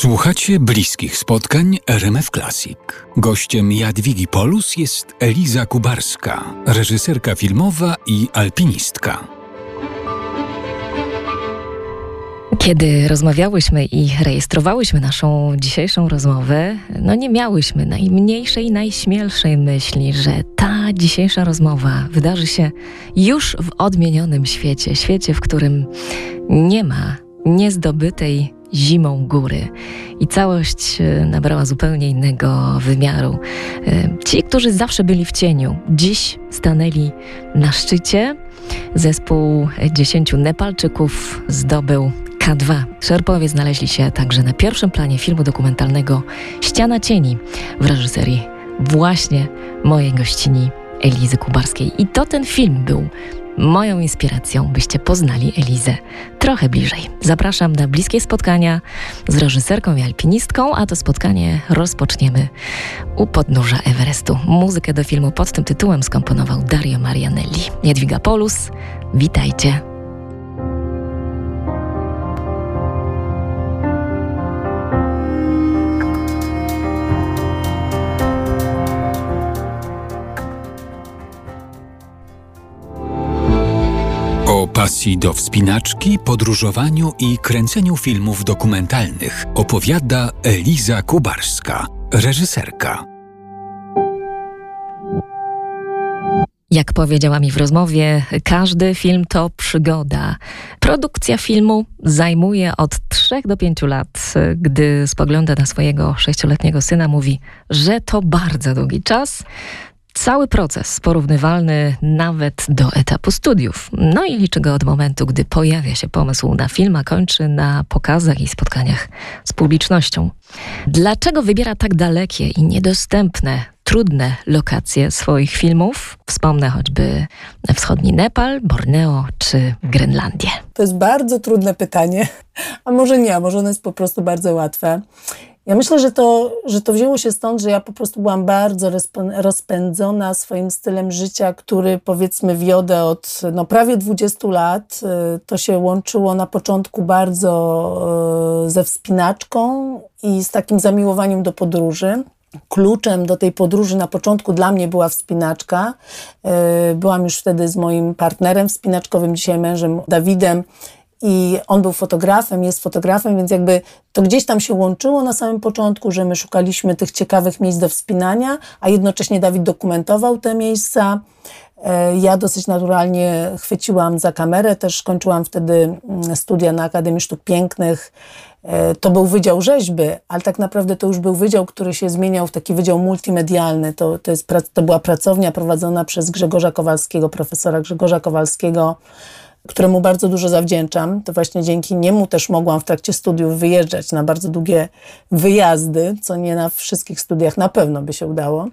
Słuchacie bliskich spotkań RMF Classic. Gościem Jadwigi Polus jest Eliza Kubarska, reżyserka filmowa i alpinistka. Kiedy rozmawiałyśmy i rejestrowałyśmy naszą dzisiejszą rozmowę, no nie miałyśmy najmniejszej, najśmielszej myśli, że ta dzisiejsza rozmowa wydarzy się już w odmienionym świecie, świecie, w którym nie ma niezdobytej zimą góry i całość e, nabrała zupełnie innego wymiaru. E, ci, którzy zawsze byli w cieniu, dziś stanęli na szczycie. Zespół dziesięciu Nepalczyków zdobył K2. Szerpowie znaleźli się także na pierwszym planie filmu dokumentalnego Ściana Cieni w reżyserii właśnie mojej gościni Elizy Kubarskiej. I to ten film był moją inspiracją, byście poznali Elizę trochę bliżej. Zapraszam na bliskie spotkania z reżyserką i alpinistką, a to spotkanie rozpoczniemy u podnóża Everestu. Muzykę do filmu pod tym tytułem skomponował Dario Marianelli. Jadwiga Polus, witajcie. Pasji do wspinaczki, podróżowaniu i kręceniu filmów dokumentalnych opowiada Eliza Kubarska, reżyserka. Jak powiedziała mi w rozmowie, każdy film to przygoda. Produkcja filmu zajmuje od 3 do 5 lat. Gdy spogląda na swojego sześcioletniego syna, mówi, że to bardzo długi czas. Cały proces porównywalny nawet do etapu studiów. No i liczy go od momentu, gdy pojawia się pomysł na film, a kończy na pokazach i spotkaniach z publicznością. Dlaczego wybiera tak dalekie i niedostępne, trudne lokacje swoich filmów? Wspomnę choćby wschodni Nepal, Borneo czy Grenlandię. To jest bardzo trudne pytanie, a może nie, a może ono jest po prostu bardzo łatwe. Ja myślę, że to, że to wzięło się stąd, że ja po prostu byłam bardzo rozpędzona swoim stylem życia, który powiedzmy wiodę od no, prawie 20 lat. Y, to się łączyło na początku bardzo y, ze wspinaczką i z takim zamiłowaniem do podróży. Kluczem do tej podróży na początku dla mnie była wspinaczka. Y, byłam już wtedy z moim partnerem wspinaczkowym, dzisiaj mężem Dawidem i on był fotografem, jest fotografem, więc jakby to gdzieś tam się łączyło na samym początku, że my szukaliśmy tych ciekawych miejsc do wspinania, a jednocześnie Dawid dokumentował te miejsca. E, ja dosyć naturalnie chwyciłam za kamerę, też kończyłam wtedy mm, studia na Akademii Sztuk Pięknych. E, to był Wydział Rzeźby, ale tak naprawdę to już był wydział, który się zmieniał w taki wydział multimedialny. To, to, jest, to była pracownia prowadzona przez Grzegorza Kowalskiego, profesora Grzegorza Kowalskiego, któremu bardzo dużo zawdzięczam. To właśnie dzięki niemu też mogłam w trakcie studiów wyjeżdżać na bardzo długie wyjazdy, co nie na wszystkich studiach na pewno by się udało.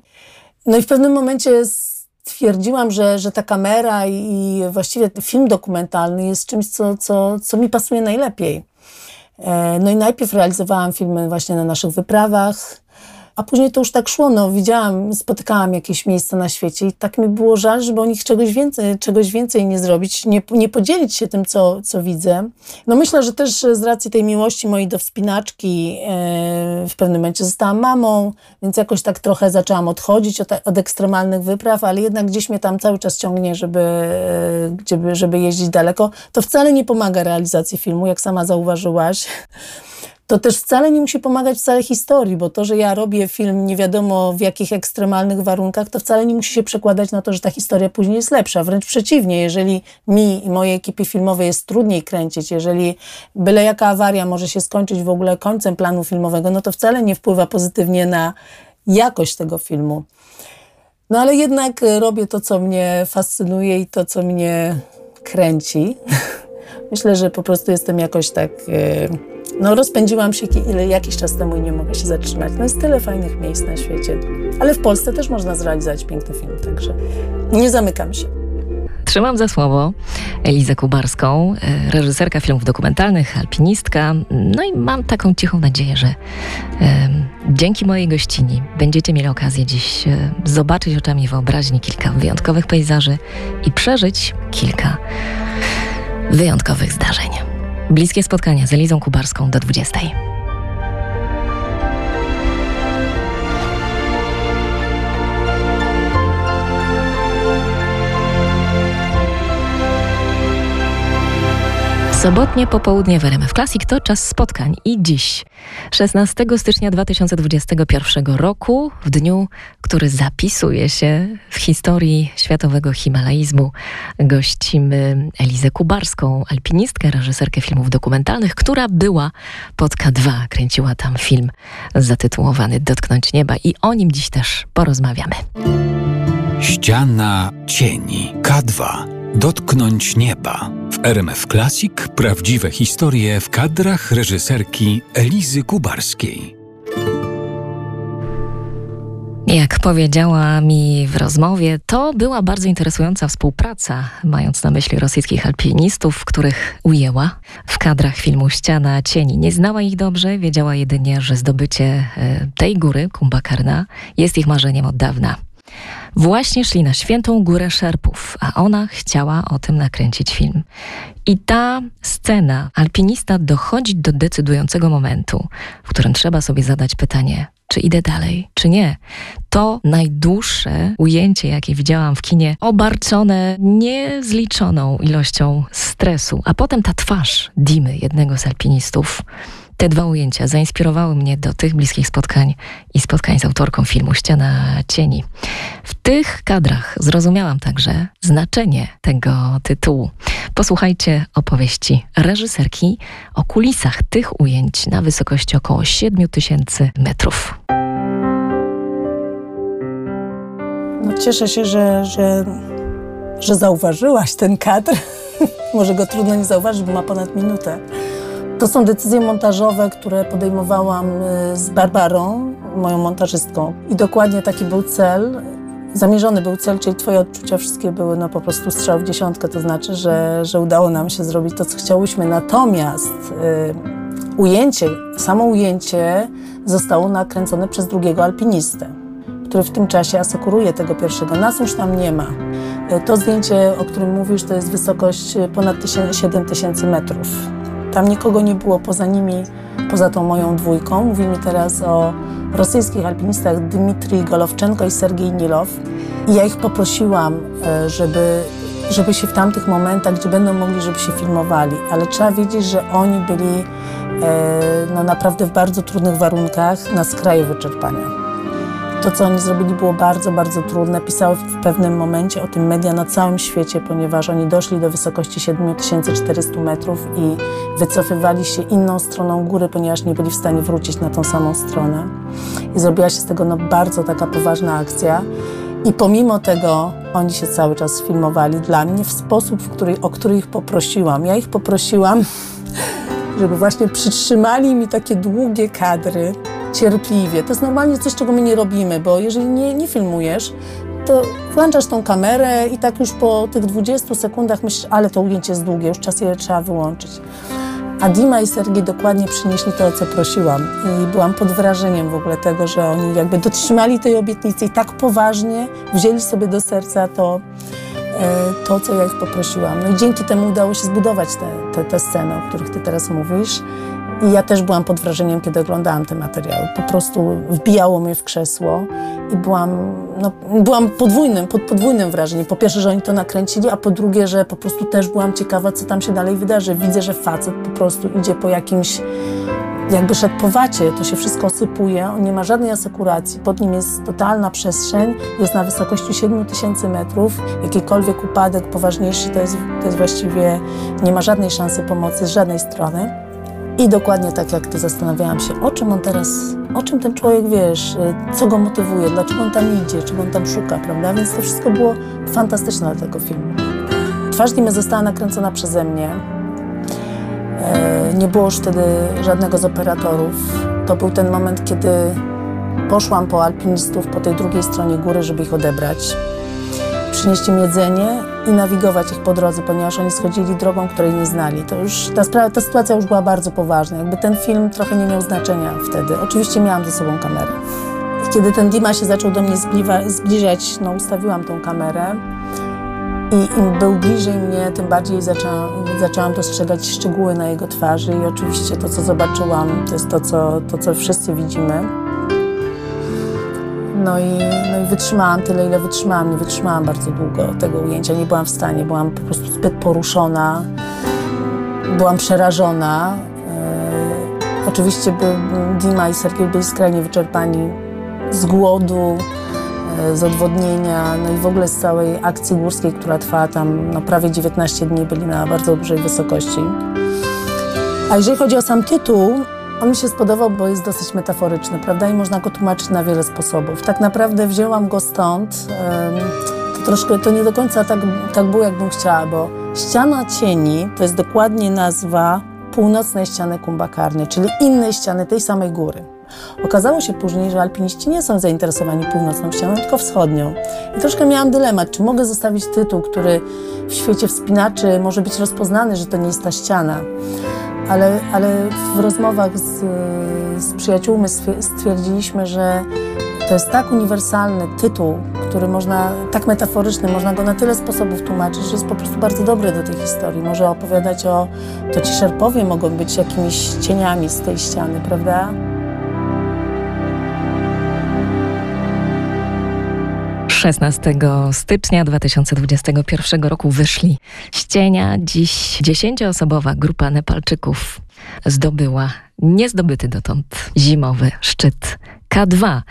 No i w pewnym momencie stwierdziłam, że, że ta kamera i właściwie film dokumentalny jest czymś, co, co, co mi pasuje najlepiej. E, no i najpierw realizowałam filmy właśnie na naszych wyprawach, a później to już tak szło, no widziałam, spotykałam jakieś miejsca na świecie i tak mi było żal, żeby o nich czegoś więcej, czegoś więcej nie zrobić, nie, nie podzielić się tym, co, co widzę. No myślę, że też z racji tej miłości mojej do wspinaczki e, w pewnym momencie zostałam mamą, więc jakoś tak trochę zaczęłam odchodzić od, od ekstremalnych wypraw, ale jednak gdzieś mnie tam cały czas ciągnie, żeby, żeby, żeby jeździć daleko. To wcale nie pomaga realizacji filmu, jak sama zauważyłaś to też wcale nie musi pomagać wcale historii, bo to, że ja robię film nie wiadomo w jakich ekstremalnych warunkach, to wcale nie musi się przekładać na to, że ta historia później jest lepsza. Wręcz przeciwnie, jeżeli mi i mojej ekipie filmowej jest trudniej kręcić, jeżeli byle jaka awaria może się skończyć w ogóle końcem planu filmowego, no to wcale nie wpływa pozytywnie na jakość tego filmu. No ale jednak robię to, co mnie fascynuje i to, co mnie kręci. Myślę, że po prostu jestem jakoś tak... Yy, no rozpędziłam się ile, jakiś czas temu i nie mogę się zatrzymać. No jest tyle fajnych miejsc na świecie. Ale w Polsce też można zrealizować piękny film, także nie zamykam się. Trzymam za słowo Elizę Kubarską, e, reżyserka filmów dokumentalnych, alpinistka. No i mam taką cichą nadzieję, że dzięki mojej gościni będziecie mieli okazję dziś e, zobaczyć oczami wyobraźni kilka wyjątkowych pejzaży i przeżyć kilka wyjątkowych zdarzeń. Bliskie spotkania z Elizą Kubarską do 20. Sobotnie popołudnie w RMF Classic to czas spotkań. I dziś, 16 stycznia 2021 roku, w dniu, który zapisuje się w historii światowego himalaizmu, gościmy Elizę Kubarską, alpinistkę, reżyserkę filmów dokumentalnych, która była pod K2, kręciła tam film zatytułowany Dotknąć Nieba. I o nim dziś też porozmawiamy. Ściana cieni K2 Dotknąć nieba. W RMF Classic prawdziwe historie w kadrach reżyserki Elizy Kubarskiej. Jak powiedziała mi w rozmowie, to była bardzo interesująca współpraca, mając na myśli rosyjskich alpinistów, których ujęła w kadrach filmu Ściana Cieni. Nie znała ich dobrze, wiedziała jedynie, że zdobycie e, tej góry, Kumbakarna, jest ich marzeniem od dawna. Właśnie szli na świętą górę szerpów, a ona chciała o tym nakręcić film. I ta scena, alpinista dochodzi do decydującego momentu, w którym trzeba sobie zadać pytanie, czy idę dalej, czy nie. To najdłuższe ujęcie, jakie widziałam w kinie, obarczone niezliczoną ilością stresu, a potem ta twarz Dimy, jednego z alpinistów, te dwa ujęcia zainspirowały mnie do tych bliskich spotkań i spotkań z autorką filmu Ściana Cieni. W tych kadrach zrozumiałam także znaczenie tego tytułu. Posłuchajcie opowieści reżyserki o kulisach tych ujęć na wysokości około 7000 metrów. No, cieszę się, że, że, że zauważyłaś ten kadr. Może go trudno nie zauważyć, bo ma ponad minutę. To są decyzje montażowe, które podejmowałam y, z Barbarą, moją montażystką. I dokładnie taki był cel. Zamierzony był cel, czyli twoje odczucia wszystkie były no, po prostu strzał w dziesiątkę, to znaczy, że, że udało nam się zrobić to, co chciałyśmy. Natomiast y, ujęcie, samo ujęcie zostało nakręcone przez drugiego alpinistę, który w tym czasie asekuruje tego pierwszego. Nas już tam nie ma. Y, to zdjęcie, o którym mówisz, to jest wysokość ponad 7000 metrów. Tam nikogo nie było poza nimi, poza tą moją dwójką. Mówimy teraz o rosyjskich alpinistach Dmitrij Golowczenko i Sergiej Nilow. I ja ich poprosiłam, e, żeby, żeby się w tamtych momentach, gdzie będą mogli, żeby się filmowali. Ale trzeba wiedzieć, że oni byli e, no, naprawdę w bardzo trudnych warunkach, na skraju wyczerpania. To, co oni zrobili, było bardzo, bardzo trudne. Pisały w pewnym momencie o tym media na całym świecie, ponieważ oni doszli do wysokości 7400 metrów i wycofywali się inną stroną góry, ponieważ nie byli w stanie wrócić na tą samą stronę. I zrobiła się z tego no, bardzo taka poważna akcja. I pomimo tego oni się cały czas filmowali dla mnie w sposób, w który, o który ich poprosiłam. Ja ich poprosiłam, żeby właśnie przytrzymali mi takie długie kadry cierpliwie. To jest normalnie coś, czego my nie robimy, bo jeżeli nie, nie filmujesz, to włączasz tą kamerę i tak już po tych 20 sekundach myślisz, ale to ujęcie jest długie, już czas je trzeba wyłączyć. A Dima i Sergiej dokładnie przynieśli to, o co prosiłam. I byłam pod wrażeniem w ogóle tego, że oni jakby dotrzymali tej obietnicy i tak poważnie wzięli sobie do serca to, e, to co ja ich poprosiłam. No i dzięki temu udało się zbudować te, te, te sceny, o których ty teraz mówisz. I ja też byłam pod wrażeniem, kiedy oglądałam te materiały. Po prostu wbijało mnie w krzesło i byłam, no, byłam podwójnym, pod podwójnym wrażeniem. Po pierwsze, że oni to nakręcili, a po drugie, że po prostu też byłam ciekawa, co tam się dalej wydarzy. Widzę, że facet po prostu idzie po jakimś, jakby szedł po wacie, to się wszystko sypuje, on nie ma żadnej asekuracji, pod nim jest totalna przestrzeń, jest na wysokości 7000 metrów, jakikolwiek upadek poważniejszy to jest, to jest właściwie, nie ma żadnej szansy pomocy z żadnej strony. I dokładnie tak jak ty zastanawiałam się, o czym on teraz, o czym ten człowiek, wiesz, y, co go motywuje, dlaczego on tam idzie, czego on tam szuka, prawda? Więc to wszystko było fantastyczne dla tego filmu. Twarz Dimy została nakręcona przeze mnie. E, nie było już wtedy żadnego z operatorów. To był ten moment, kiedy poszłam po alpinistów po tej drugiej stronie góry, żeby ich odebrać przynieść im jedzenie i nawigować ich po drodze, ponieważ oni schodzili drogą, której nie znali. To już, ta, sprawa, ta sytuacja już była bardzo poważna. Jakby ten film trochę nie miał znaczenia wtedy. Oczywiście miałam ze sobą kamerę. Kiedy ten Dima się zaczął do mnie zbliwa, zbliżać, no ustawiłam tą kamerę i im był bliżej mnie, tym bardziej zaczęłam, zaczęłam dostrzegać szczegóły na jego twarzy i oczywiście to, co zobaczyłam, to jest to, co, to, co wszyscy widzimy. No i, no i wytrzymałam tyle, ile wytrzymałam. Nie wytrzymałam bardzo długo tego ujęcia. Nie byłam w stanie, byłam po prostu zbyt poruszona. byłam przerażona. E, oczywiście by, Dima i Sergiej byli skrajnie wyczerpani z głodu, z odwodnienia, no i w ogóle z całej akcji górskiej, która trwała tam no, prawie 19 dni, byli na bardzo dużej wysokości. A jeżeli chodzi o sam tytuł, on mi się spodobał, bo jest dosyć metaforyczny, prawda? I można go tłumaczyć na wiele sposobów. Tak naprawdę wzięłam go stąd. To troszkę, to nie do końca tak, tak było, jakbym chciała, bo ściana cieni to jest dokładnie nazwa północnej ściany Kumbakarny, czyli innej ściany tej samej góry. Okazało się później, że alpiniści nie są zainteresowani północną ścianą, tylko wschodnią. I troszkę miałam dylemat, czy mogę zostawić tytuł, który w świecie wspinaczy może być rozpoznany, że to nie jest ta ściana. Ale, ale w rozmowach z, z przyjaciółmi stwierdziliśmy, że to jest tak uniwersalny tytuł, który można, tak metaforyczny, można go na tyle sposobów tłumaczyć, że jest po prostu bardzo dobry do tej historii. Może opowiadać o, to ci szerpowie mogą być jakimiś cieniami z tej ściany, prawda? 16 stycznia 2021 roku wyszli z cienia. Dziś dziesięcioosobowa grupa Nepalczyków zdobyła niezdobyty dotąd zimowy szczyt K2.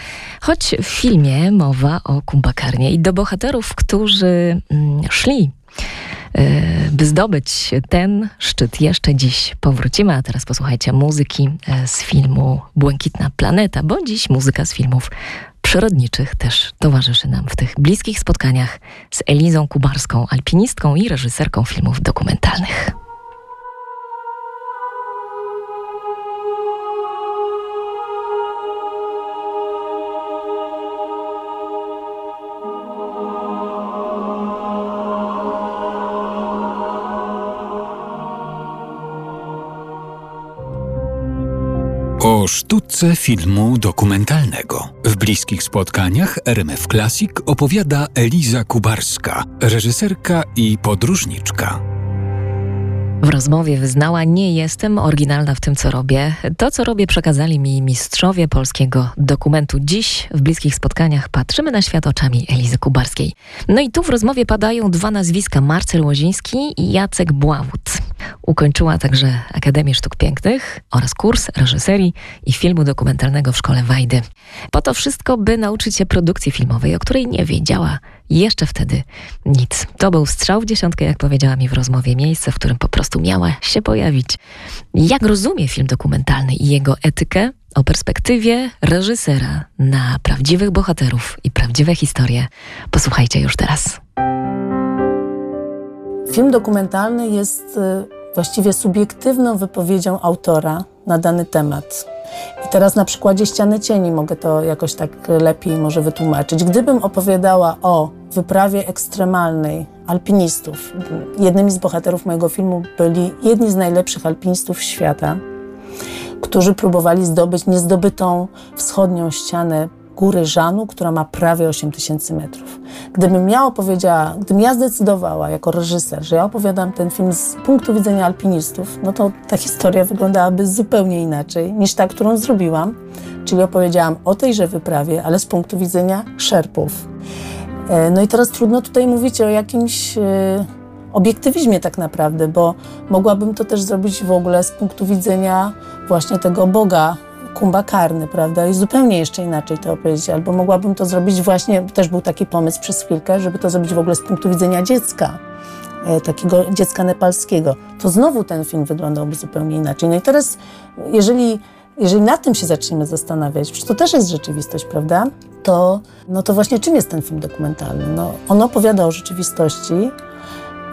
Choć w filmie mowa o Kumbakarnie i do bohaterów, którzy mm, szli by zdobyć ten szczyt. Jeszcze dziś powrócimy, a teraz posłuchajcie muzyki e, z filmu Błękitna Planeta, bo dziś muzyka z filmów przyrodniczych też towarzyszy nam w tych bliskich spotkaniach z Elizą Kubarską, alpinistką i reżyserką filmów dokumentalnych. O sztuce filmu dokumentalnego. W bliskich spotkaniach RMF Classic opowiada Eliza Kubarska, reżyserka i podróżniczka. W rozmowie wyznała, nie jestem oryginalna w tym, co robię. To, co robię, przekazali mi mistrzowie polskiego dokumentu. Dziś w bliskich spotkaniach patrzymy na świat oczami Elizy Kubarskiej. No i tu w rozmowie padają dwa nazwiska, Marcel Łoziński i Jacek Bławut. Ukończyła także Akademię Sztuk Pięknych oraz kurs reżyserii i filmu dokumentalnego w Szkole Wajdy. Po to wszystko, by nauczyć się produkcji filmowej, o której nie wiedziała jeszcze wtedy nic. To był strzał w dziesiątkę, jak powiedziała mi w rozmowie, miejsce, w którym po prostu miała się pojawić. Jak rozumie film dokumentalny i jego etykę o perspektywie reżysera na prawdziwych bohaterów i prawdziwe historie? Posłuchajcie już teraz. Film dokumentalny jest y, właściwie subiektywną wypowiedzią autora na dany temat. I teraz na przykładzie ściany cieni mogę to jakoś tak lepiej może wytłumaczyć. Gdybym opowiadała o wyprawie ekstremalnej alpinistów, jednymi z bohaterów mojego filmu byli jedni z najlepszych alpinistów świata, którzy próbowali zdobyć niezdobytą wschodnią ścianę góry Żanu, która ma prawie 8000 metrów. Gdybym ja opowiedziała, gdybym ja zdecydowała jako reżyser, że ja opowiadam ten film z punktu widzenia alpinistów, no to ta historia wyglądałaby zupełnie inaczej niż ta, którą zrobiłam. Czyli opowiedziałam o tejże wyprawie, ale z punktu widzenia szerpów. E, no i teraz trudno tutaj mówić o jakimś e, obiektywizmie tak naprawdę, bo mogłabym to też zrobić w ogóle z punktu widzenia właśnie tego Boga kumbakarny, prawda? I zupełnie jeszcze inaczej to opowiedzieć. Albo mogłabym to zrobić właśnie, też był taki pomysł przez chwilkę, żeby to zrobić w ogóle z punktu widzenia dziecka, e, takiego dziecka nepalskiego. To znowu ten film wyglądałby zupełnie inaczej. No i teraz, jeżeli, jeżeli nad tym się zaczniemy zastanawiać, przecież to też jest rzeczywistość, prawda? To, no to właśnie czym jest ten film dokumentalny? No, on opowiada o rzeczywistości,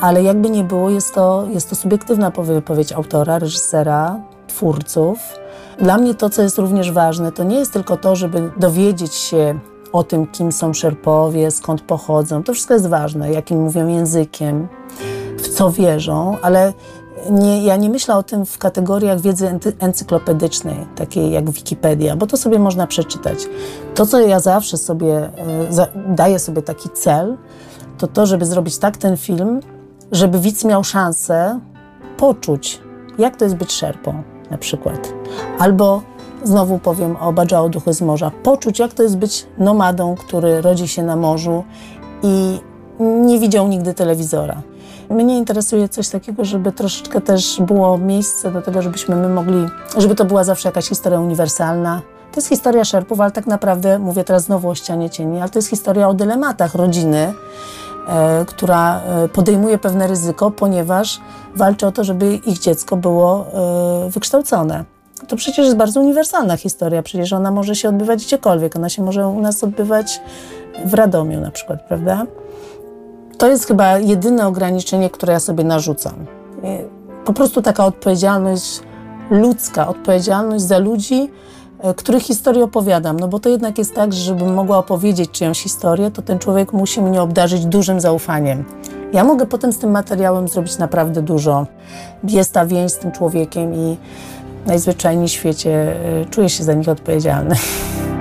ale jakby nie było, jest to, jest to subiektywna wypowiedź autora, reżysera, twórców, dla mnie to, co jest również ważne, to nie jest tylko to, żeby dowiedzieć się o tym, kim są szerpowie, skąd pochodzą. To wszystko jest ważne, jakim mówią językiem, w co wierzą, ale nie, ja nie myślę o tym w kategoriach wiedzy encyklopedycznej, takiej jak Wikipedia, bo to sobie można przeczytać. To, co ja zawsze sobie e, daję sobie taki cel, to to, żeby zrobić tak ten film, żeby widz miał szansę poczuć, jak to jest być szerpą na przykład. Albo znowu powiem o Bajao Duchy z Morza. Poczuć, jak to jest być nomadą, który rodzi się na morzu i nie widział nigdy telewizora. Mnie interesuje coś takiego, żeby troszeczkę też było miejsce do tego, żebyśmy my mogli, żeby to była zawsze jakaś historia uniwersalna. To jest historia szerpów, ale tak naprawdę, mówię teraz znowu o ścianie cieni, ale to jest historia o dylematach rodziny, e, która e, podejmuje pewne ryzyko, ponieważ walczy o to, żeby ich dziecko było e, wykształcone. To przecież jest bardzo uniwersalna historia, przecież ona może się odbywać gdziekolwiek, ona się może u nas odbywać w Radomiu na przykład, prawda? To jest chyba jedyne ograniczenie, które ja sobie narzucam. Po prostu taka odpowiedzialność ludzka, odpowiedzialność za ludzi, e, których historię opowiadam. No bo to jednak jest tak, że żebym mogła opowiedzieć czyjąś historię, to ten człowiek musi mnie obdarzyć dużym zaufaniem. Ja mogę potem z tym materiałem zrobić naprawdę dużo. Jest ta więź z tym człowiekiem i najzwyczajniej w świecie e, czuję się za nich odpowiedzialny.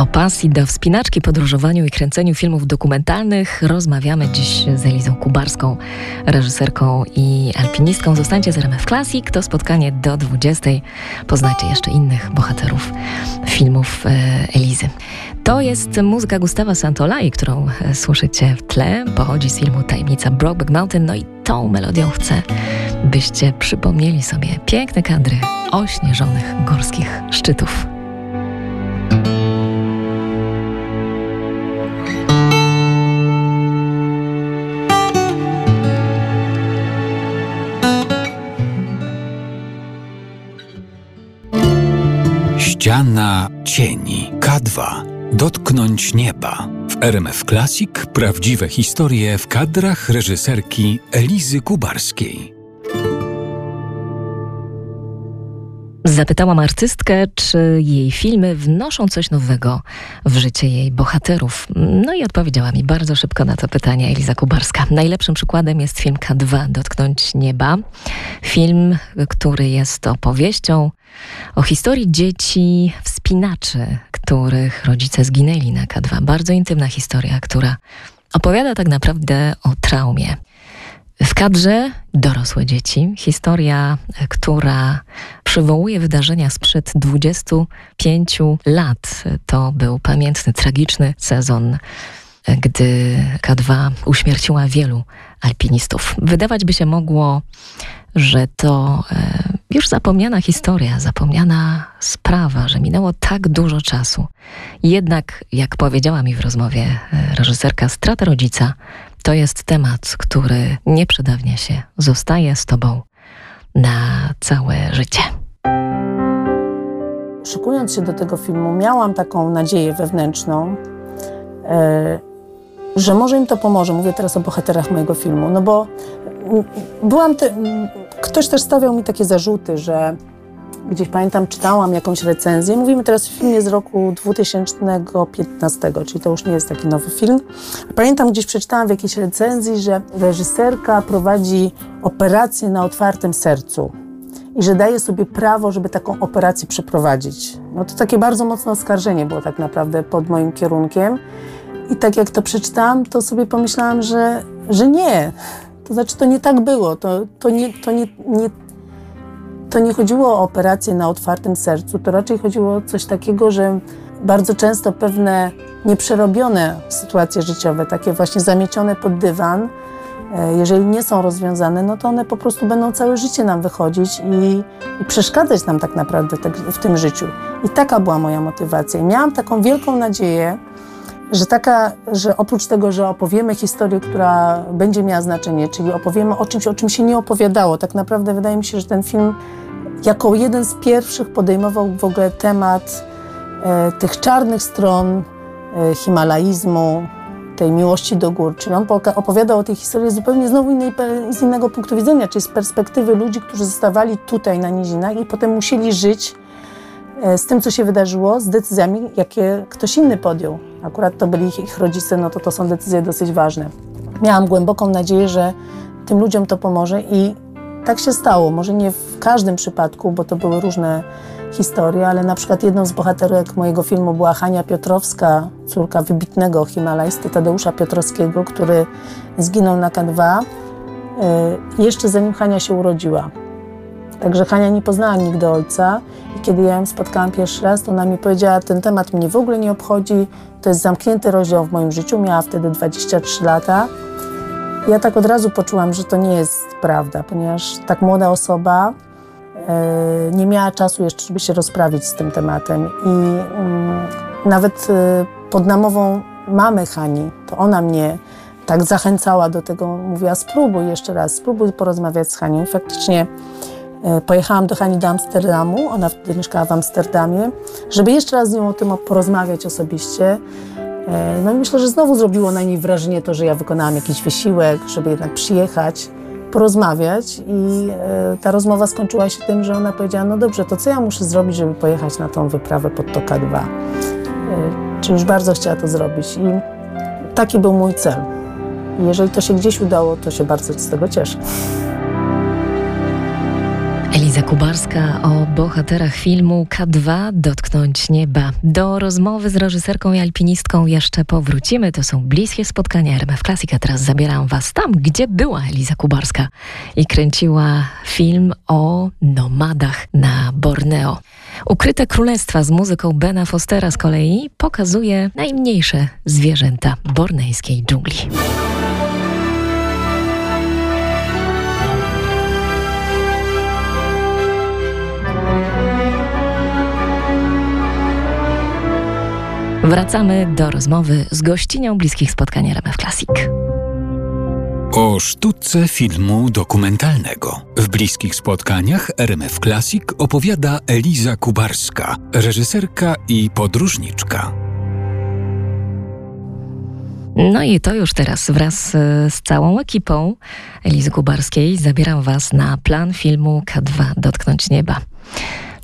O pasji do wspinaczki, podróżowaniu i kręceniu filmów dokumentalnych rozmawiamy dziś z Elizą Kubarską, reżyserką i alpinistką. Zostańcie z RMF Classic. To spotkanie do 20. Poznajcie jeszcze innych bohaterów filmów e, Elizy. To jest muzyka Gustawa Santolai, którą e, słyszycie w tle. Pochodzi z filmu Tajemnica Brokeback Mountain. No i tą melodią chcę, byście przypomnieli sobie piękne kadry ośnieżonych górskich szczytów. Ściana cieni K2 Dotknąć nieba. W RMF Classic prawdziwe historie w kadrach reżyserki Elizy Kubarskiej. Zapytałam artystkę, czy jej filmy wnoszą coś nowego w życie jej bohaterów. No i odpowiedziała mi bardzo szybko na to pytanie Eliza Kubarska. Najlepszym przykładem jest film K2 Dotknąć Nieba. Film, który jest opowieścią o historii dzieci wspinaczy, których rodzice zginęli na K2. Bardzo intymna historia, która opowiada tak naprawdę o traumie. W kadrze dorosłe dzieci, historia, która przywołuje wydarzenia sprzed 25 lat. To był pamiętny, tragiczny sezon, gdy K2 uśmierciła wielu alpinistów. Wydawać by się mogło, że to e, już zapomniana historia, zapomniana sprawa, że minęło tak dużo czasu. Jednak, jak powiedziała mi w rozmowie e, reżyserka, strata rodzica to jest temat, który nie przedawnia się, zostaje z tobą na całe życie. Szykując się do tego filmu, miałam taką nadzieję wewnętrzną, e, że może im to pomoże. Mówię teraz o bohaterach mojego filmu, no bo byłam. Te, ktoś też stawiał mi takie zarzuty, że gdzieś pamiętam, czytałam jakąś recenzję. Mówimy teraz o filmie z roku 2015, czyli to już nie jest taki nowy film. Pamiętam, gdzieś przeczytałam w jakiejś recenzji, że reżyserka prowadzi operację na otwartym sercu i że daje sobie prawo, żeby taką operację przeprowadzić. No to takie bardzo mocne oskarżenie było tak naprawdę pod moim kierunkiem. I tak jak to przeczytałam, to sobie pomyślałam, że, że nie. To znaczy, to nie tak było. To, to, nie, to nie, nie, to nie chodziło o operację na otwartym sercu, to raczej chodziło o coś takiego, że bardzo często pewne nieprzerobione sytuacje życiowe, takie właśnie zamiecione pod dywan, e, jeżeli nie są rozwiązane, no to one po prostu będą całe życie nam wychodzić i, i przeszkadzać nam tak naprawdę w tym życiu. I taka była moja motywacja. I miałam taką wielką nadzieję, że taka, że oprócz tego, że opowiemy historię, która będzie miała znaczenie, czyli opowiemy o czymś, o czym się nie opowiadało, tak naprawdę wydaje mi się, że ten film jako jeden z pierwszych podejmował w ogóle temat e, tych czarnych stron e, himalaizmu, tej miłości do gór. Czyli on opowiadał o tej historii zupełnie znowu innej, z innego punktu widzenia, czyli z perspektywy ludzi, którzy zostawali tutaj na nizinach i potem musieli żyć z tym, co się wydarzyło, z decyzjami, jakie ktoś inny podjął. Akurat to byli ich, ich rodzice, no to to są decyzje dosyć ważne. Miałam głęboką nadzieję, że tym ludziom to pomoże i tak się stało. Może nie w każdym przypadku, bo to były różne historie, ale na przykład jedną z bohaterek mojego filmu była Hania Piotrowska, córka wybitnego himalajsty Tadeusza Piotrowskiego, który zginął na K2 y, jeszcze zanim Hania się urodziła. Także Hania nie poznała nigdy ojca kiedy ja ją spotkałam pierwszy raz, to ona mi powiedziała, ten temat mnie w ogóle nie obchodzi, to jest zamknięty rozdział w moim życiu. Miała wtedy 23 lata. Ja tak od razu poczułam, że to nie jest prawda, ponieważ tak młoda osoba e, nie miała czasu jeszcze, żeby się rozprawić z tym tematem. I mm, nawet e, pod namową mamy Hani, to ona mnie tak zachęcała do tego, mówiła spróbuj jeszcze raz, spróbuj porozmawiać z Hanią. I faktycznie pojechałam do Hani do Amsterdamu, ona wtedy mieszkała w Amsterdamie, żeby jeszcze raz z nią o tym porozmawiać osobiście. E, no i myślę, że znowu zrobiło na niej wrażenie to, że ja wykonałam jakiś wysiłek, żeby jednak przyjechać, porozmawiać i e, ta rozmowa skończyła się tym, że ona powiedziała, no dobrze, to co ja muszę zrobić, żeby pojechać na tą wyprawę pod Toka 2? Czy już bardzo chciała to zrobić i taki był mój cel. Jeżeli to się gdzieś udało, to się bardzo z tego cieszę. Eliza Kubarska o bohaterach filmu K2 Dotknąć Nieba. Do rozmowy z reżyserką i alpinistką jeszcze powrócimy. To są bliskie spotkania RMF Classic, teraz zabieram Was tam, gdzie była Eliza Kubarska i kręciła film o nomadach na Borneo. Ukryte Królestwa z muzyką Bena Fostera z kolei pokazuje najmniejsze zwierzęta bornejskiej dżungli. Wracamy do rozmowy z gościnią bliskich spotkań RMF Classic. O sztuce filmu dokumentalnego. W bliskich spotkaniach RMF Classic opowiada Eliza Kubarska, reżyserka i podróżniczka. No i to już teraz wraz e, z całą ekipą Elizy Kubarskiej zabieram Was na plan filmu K2 Dotknąć Nieba.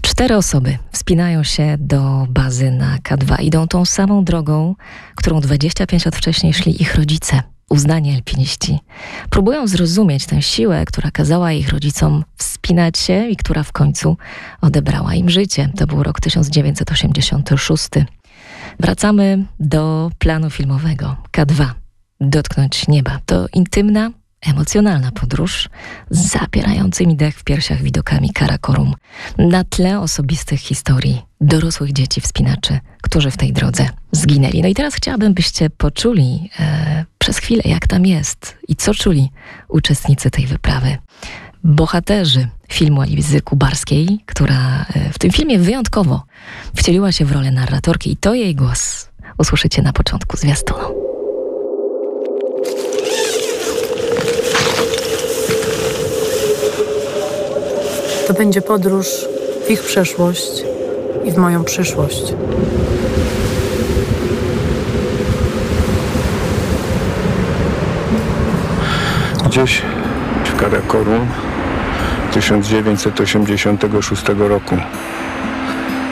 Cztery osoby wspinają się do bazy na K2. Idą tą samą drogą, którą 25 lat wcześniej szli ich rodzice, uznani alpiniści. Próbują zrozumieć tę siłę, która kazała ich rodzicom wspinać się i która w końcu odebrała im życie. To był rok 1986. Wracamy do planu filmowego K2. Dotknąć nieba. To intymna, emocjonalna podróż z zapierającymi dech w piersiach widokami Karakorum na tle osobistych historii dorosłych dzieci wspinaczy, którzy w tej drodze zginęli. No i teraz chciałabym, byście poczuli e, przez chwilę, jak tam jest i co czuli uczestnicy tej wyprawy. Bohaterzy filmu Alizy Kubarskiej, która e, w tym filmie wyjątkowo wcieliła się w rolę narratorki i to jej głos usłyszycie na początku zwiastunu. To będzie podróż w ich przeszłość i w moją przyszłość. Gdzieś w Karakorum 1986 roku.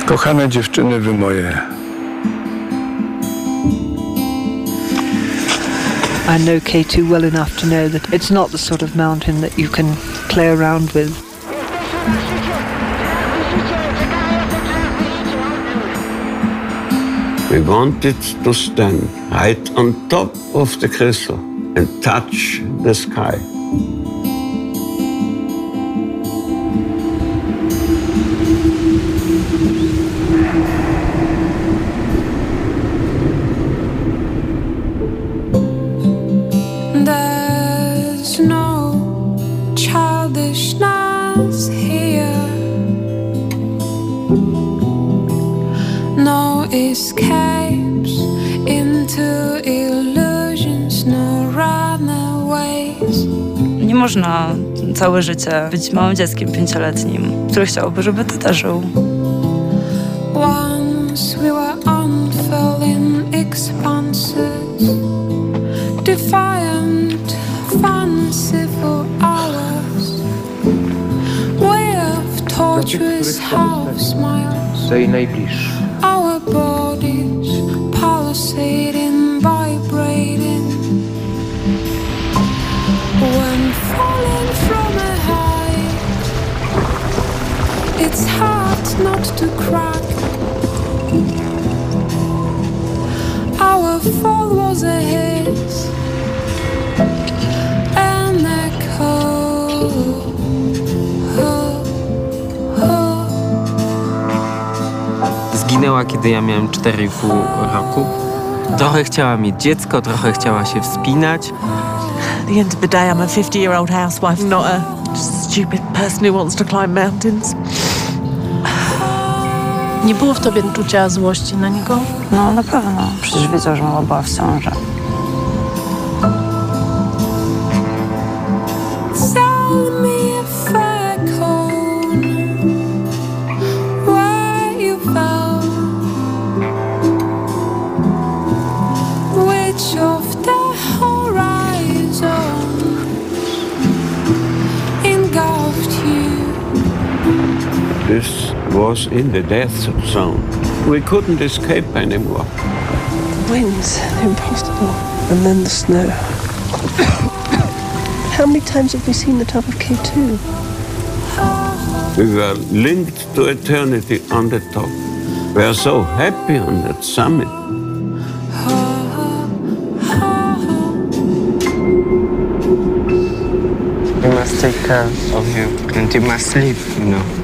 Kochane dziewczyny wy moje. I know K2 well enough to know that it's not the sort of mountain that you can play around with. We wanted to stand right on top of the crystal and touch the sky. Całe życie być małym dzieckiem pięcioletnim, które chciałoby, żeby tata żył. Once we were unfurling expanses, defiant, fanciful hours, way of tortuous half smiles. Tej najbliższy. Zginęła, kiedy ja miałem 4,5 roku. Trochę chciała mieć dziecko, trochę chciała się wspinać. At the end of the day, I'm a 50 year old housewife, not a stupid person who wants to climb mountains. Nie było w tobie czucia złości na niego? No na pewno. Przecież wiedzą, że mama była w ciąży. This was in the death zone. We couldn't escape anymore. The winds, the impossible, and then the snow. How many times have we seen the top of K2? We were linked to eternity on the top. We are so happy on that summit. You must take care of you and you must sleep, you know.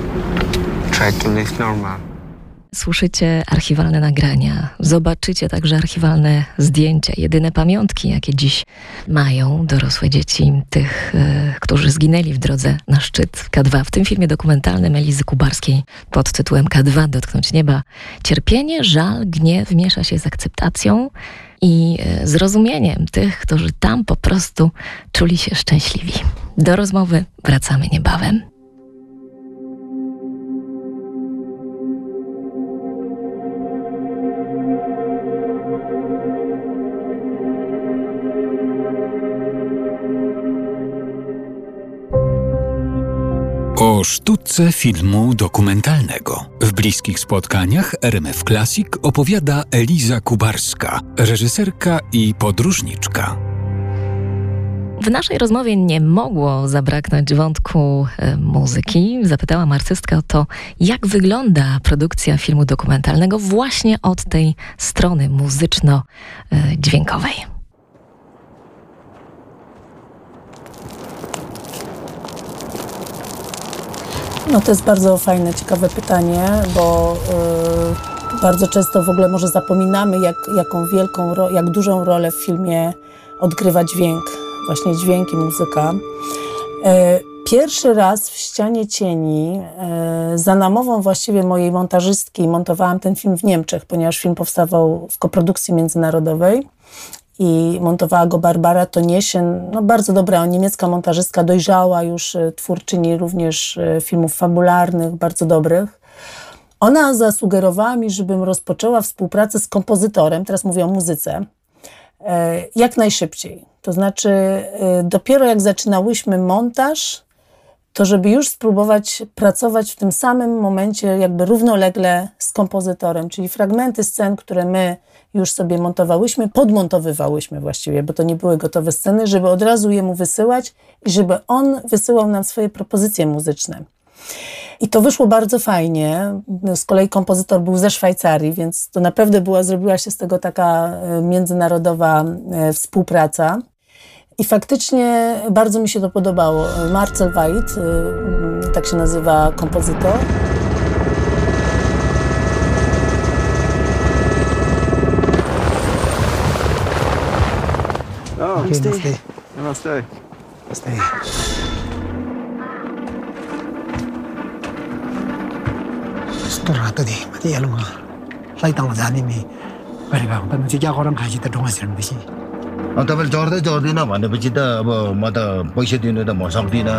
Słyszycie archiwalne nagrania, zobaczycie także archiwalne zdjęcia, jedyne pamiątki, jakie dziś mają dorosłe dzieci tych, e, którzy zginęli w drodze na szczyt K2. W tym filmie dokumentalnym Elizy Kubarskiej pod tytułem K2 Dotknąć Nieba. Cierpienie, żal, gniew miesza się z akceptacją i e, zrozumieniem tych, którzy tam po prostu czuli się szczęśliwi. Do rozmowy wracamy niebawem. O sztuce filmu dokumentalnego. W bliskich spotkaniach RMF Classic opowiada Eliza Kubarska, reżyserka i podróżniczka. W naszej rozmowie nie mogło zabraknąć wątku e, muzyki. Zapytałam artystkę o to, jak wygląda produkcja filmu dokumentalnego właśnie od tej strony muzyczno-dźwiękowej. No to jest bardzo fajne, ciekawe pytanie, bo y, bardzo często w ogóle może zapominamy, jak, jaką wielką, jak dużą rolę w filmie odgrywa dźwięk, właśnie dźwięk i muzyka. Y, pierwszy raz w Ścianie Cieni y, za namową właściwie mojej montażystki montowałam ten film w Niemczech, ponieważ film powstawał w koprodukcji międzynarodowej i montowała go Barbara Toniesien, no bardzo dobra niemiecka montażystka, dojrzała już e, twórczyni również e, filmów fabularnych, bardzo dobrych. Ona zasugerowała mi, żebym rozpoczęła współpracę z kompozytorem, teraz mówię o muzyce, e, jak najszybciej. To znaczy, dopiero jak zaczynałyśmy montaż, to żeby już spróbować pracować w tym samym momencie, jakby równolegle z kompozytorem, czyli fragmenty scen, które my już sobie montowałyśmy, podmontowywałyśmy właściwie, bo to nie były gotowe sceny, żeby od razu jemu wysyłać i żeby on wysyłał nam swoje propozycje muzyczne. I to wyszło bardzo fajnie. Z kolei kompozytor był ze Szwajcarii, więc to naprawdę była, zrobiła się z tego taka e, międzynarodowa e, współpraca. I faktycznie bardzo mi się to podobało. Marcel Weid, e, tak się nazywa kompozytor. Namaste. Namaste. Namaste. यस्तो रातो देखेँ माथि हेलौँगा लैताउँ जाने नि भए त चाहिँ क्या गरौँ खाएपछि त ढुङ्गा छिर्नुपर्छ अब तपाईँले चढ्दै चढ्दिनँ भनेपछि त अब म त पैसा दिनु त म सक्दिनँ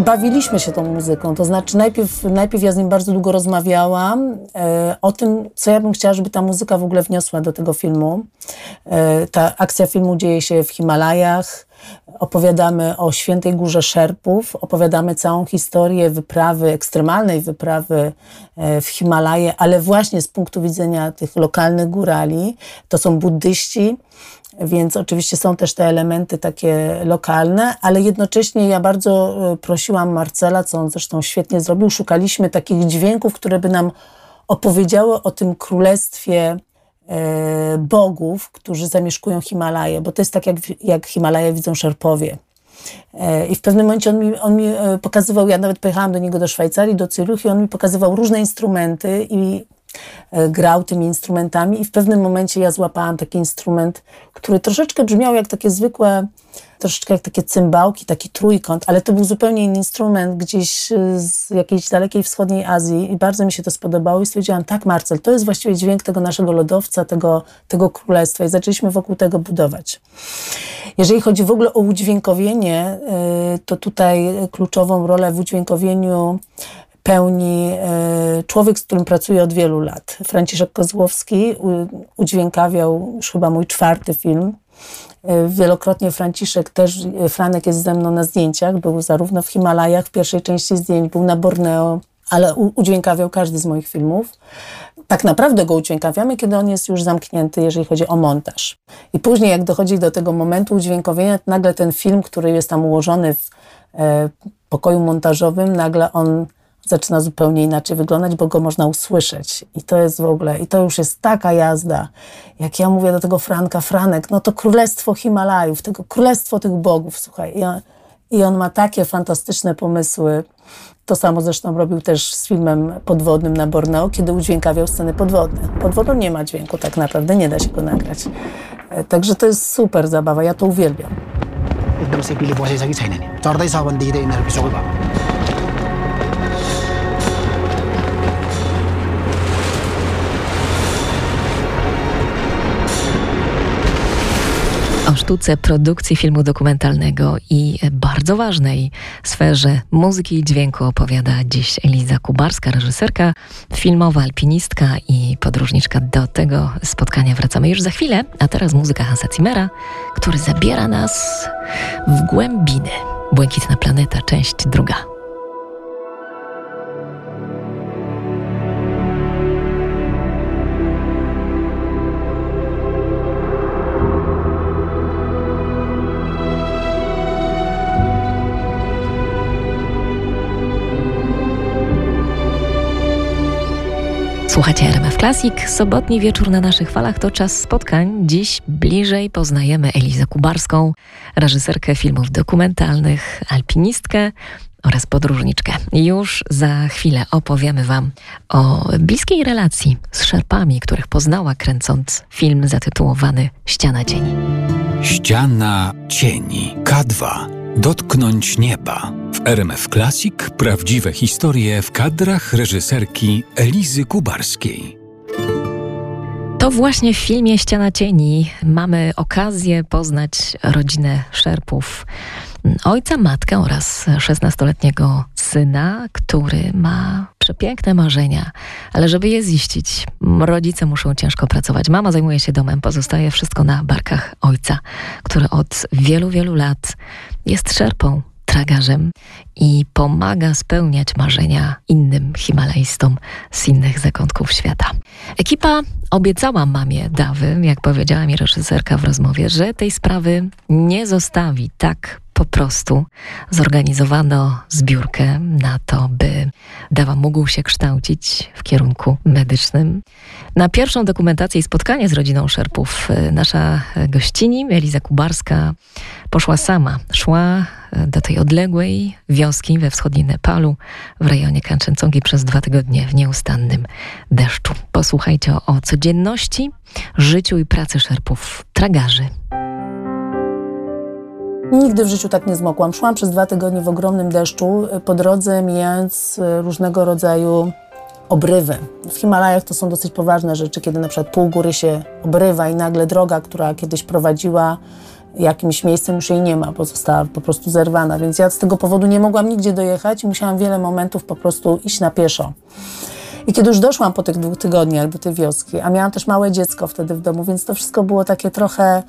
bawiliśmy się tą muzyką. To znaczy, najpierw, najpierw ja z nim bardzo długo rozmawiałam e, o tym, co ja bym chciała, żeby ta muzyka w ogóle wniosła do tego filmu. E, ta akcja filmu dzieje się w Himalajach. Opowiadamy o świętej górze Szerpów, opowiadamy całą historię wyprawy, ekstremalnej wyprawy e, w Himalaje, ale właśnie z punktu widzenia tych lokalnych górali. To są buddyści, więc oczywiście są też te elementy takie lokalne, ale jednocześnie ja bardzo e, prosiłam Marcela, co on zresztą świetnie zrobił, szukaliśmy takich dźwięków, które by nam opowiedziały o tym królestwie e, bogów, którzy zamieszkują Himalaje, bo to jest tak, jak, jak Himalaje widzą Szerpowie. E, I w pewnym momencie on mi, on mi pokazywał, ja nawet pojechałam do niego do Szwajcarii, do Cyruch i on mi pokazywał różne instrumenty i grał tymi instrumentami i w pewnym momencie ja złapałam taki instrument, który troszeczkę brzmiał jak takie zwykłe troszeczkę jak takie cymbałki, taki trójkąt, ale to był zupełnie inny instrument gdzieś y, z jakiejś dalekiej wschodniej Azji i bardzo mi się to spodobało i stwierdziłam, tak Marcel, to jest właściwie dźwięk tego naszego lodowca, tego, tego królestwa i zaczęliśmy wokół tego budować. Jeżeli chodzi w ogóle o udźwiękowienie, y, to tutaj kluczową rolę w udźwiękowieniu pełni y, człowiek, z którym pracuję od wielu lat. Franciszek Kozłowski udźwiękawiał już chyba mój czwarty film, E, wielokrotnie Franciszek też, e, Franek jest ze mną na zdjęciach, był zarówno w Himalajach w pierwszej części zdjęć, był na Borneo, ale udźwiękawiał każdy z moich filmów. Tak naprawdę go udźwiękawiamy, kiedy on jest już zamknięty, jeżeli chodzi o montaż. I później, jak dochodzi do tego momentu udźwiękowienia, nagle ten film, który jest tam ułożony w e, pokoju montażowym, nagle on zaczyna zupełnie inaczej wyglądać, bo go można usłyszeć. I to jest w ogóle, i to już jest taka jazda. Jak ja mówię do tego Franka, Franek, no to królestwo Himalajów, tego królestwo tych bogów, słuchaj. I on, i on ma takie fantastyczne pomysły. To samo zresztą robił też z filmem podwodnym na Borneo, kiedy udźwiękawiał sceny podwodne. Pod wodą nie ma dźwięku tak naprawdę, nie da się go nagrać. E, także to jest super zabawa, ja to uwielbiam. एकदम से पिले बसेछ छैन नि चढ्दैछ भनेदेखि त यिनीहरूको सबै भएको sztuce produkcji filmu dokumentalnego i bardzo ważnej sferze muzyki i dźwięku opowiada dziś Eliza Kubarska, reżyserka, filmowa alpinistka i podróżniczka. Do tego spotkania wracamy już za chwilę, a teraz muzyka Hansa Zimmera, który zabiera nas w głębiny. Błękitna planeta, część druga. Słuchacie RMF Classic. Sobotni wieczór na naszych falach to czas spotkań. Dziś bliżej poznajemy Elizę Kubarską, reżyserkę filmów dokumentalnych, alpinistkę oraz podróżniczkę. Już za chwilę opowiemy Wam o bliskiej relacji z szerpami, których poznała kręcąc film zatytułowany Ściana Cieni. Ściana Cieni K2 Dotknąć nieba. W RMF Classic prawdziwe historie w kadrach reżyserki Elizy Kubarskiej. To właśnie w filmie Ściana Cieni mamy okazję poznać rodzinę Szerpów. Ojca, matkę oraz 16-letniego syna, który ma przepiękne marzenia, ale żeby je ziścić, rodzice muszą ciężko pracować. Mama zajmuje się domem, pozostaje wszystko na barkach ojca, który od wielu, wielu lat jest szerpą, tragarzem i pomaga spełniać marzenia innym Himalajstom z innych zakątków świata. Ekipa obiecała mamie Dawy, jak powiedziała mi reżyserka w rozmowie, że tej sprawy nie zostawi tak po prostu zorganizowano zbiórkę na to, by Dawa mógł się kształcić w kierunku medycznym. Na pierwszą dokumentację i spotkanie z rodziną Szerpów y, nasza gościni, Eliza Kubarska, poszła sama. Szła y, do tej odległej wioski we wschodnim Nepalu, w rejonie Kanchencongi przez dwa tygodnie w nieustannym deszczu. Posłuchajcie o codzienności, życiu i pracy Szerpów, tragarzy. Nigdy w życiu tak nie zmokłam. Szłam przez dwa tygodnie w ogromnym deszczu, po drodze mijając e, różnego rodzaju obrywy. W Himalajach to są dosyć poważne rzeczy, kiedy na przykład pół góry się obrywa i nagle droga, która kiedyś prowadziła jakimś miejscem, już jej nie ma, bo została po prostu zerwana. Więc ja z tego powodu nie mogłam nigdzie dojechać i musiałam wiele momentów po prostu iść na pieszo. I kiedy już doszłam po tych dwóch tygodniach do tej wioski, a miałam też małe dziecko wtedy w domu, więc to wszystko było takie trochę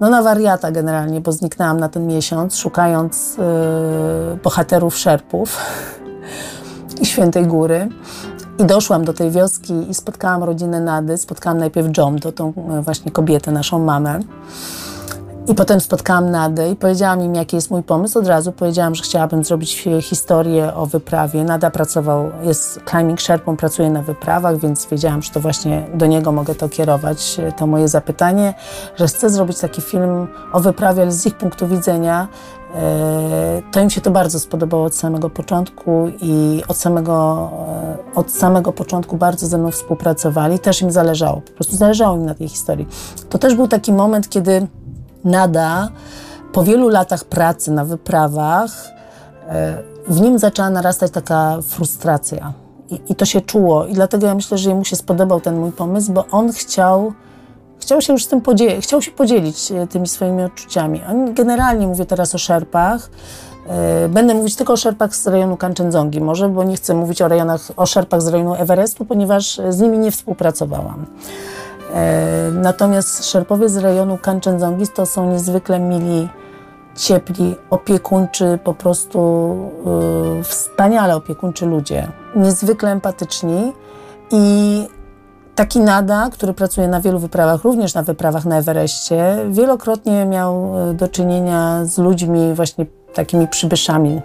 no, na wariata generalnie, bo zniknęłam na ten miesiąc, szukając yy, bohaterów szerpów i Świętej Góry. I doszłam do tej wioski i spotkałam rodzinę Nady. Spotkałam najpierw Jomdo, tą właśnie kobietę, naszą mamę. I potem spotkałam Nadę i powiedziałam im, jaki jest mój pomysł. Od razu powiedziałam, że chciałabym zrobić historię o wyprawie. Nada pracował, jest climbing sherpą, pracuje na wyprawach, więc wiedziałam, że to właśnie do niego mogę to kierować, to moje zapytanie, że chcę zrobić taki film o wyprawie, ale z ich punktu widzenia. E, to im się to bardzo spodobało od samego początku i od samego, e, od samego początku bardzo ze mną współpracowali. Też im zależało, po prostu zależało im na tej historii. To też był taki moment, kiedy Nada po wielu latach pracy na wyprawach e, w nim zaczęła narastać taka frustracja. I, I, to się czuło. I dlatego ja myślę, że jemu się spodobał ten mój pomysł, bo on chciał, chciał się już z tym podzielić, chciał się podzielić e, tymi swoimi odczuciami. On generalnie mówię teraz o szerpach. E, będę mówić tylko o szerpach z rejonu Kanchenjungi może, bo nie chcę mówić o rejonach, o szerpach z rejonu Everestu, ponieważ z nimi nie współpracowałam. E, natomiast szerpowie z rejonu Kanchenjungi to są niezwykle mili, ciepli, opiekuńczy, po prostu yy, wspaniale opiekuńczy ludzie. Niezwykle empatyczni i taki Nada, który pracuje na wielu wyprawach, również na wyprawach na Everestie, wielokrotnie miał e, do czynienia z ludźmi właśnie takimi przybyszami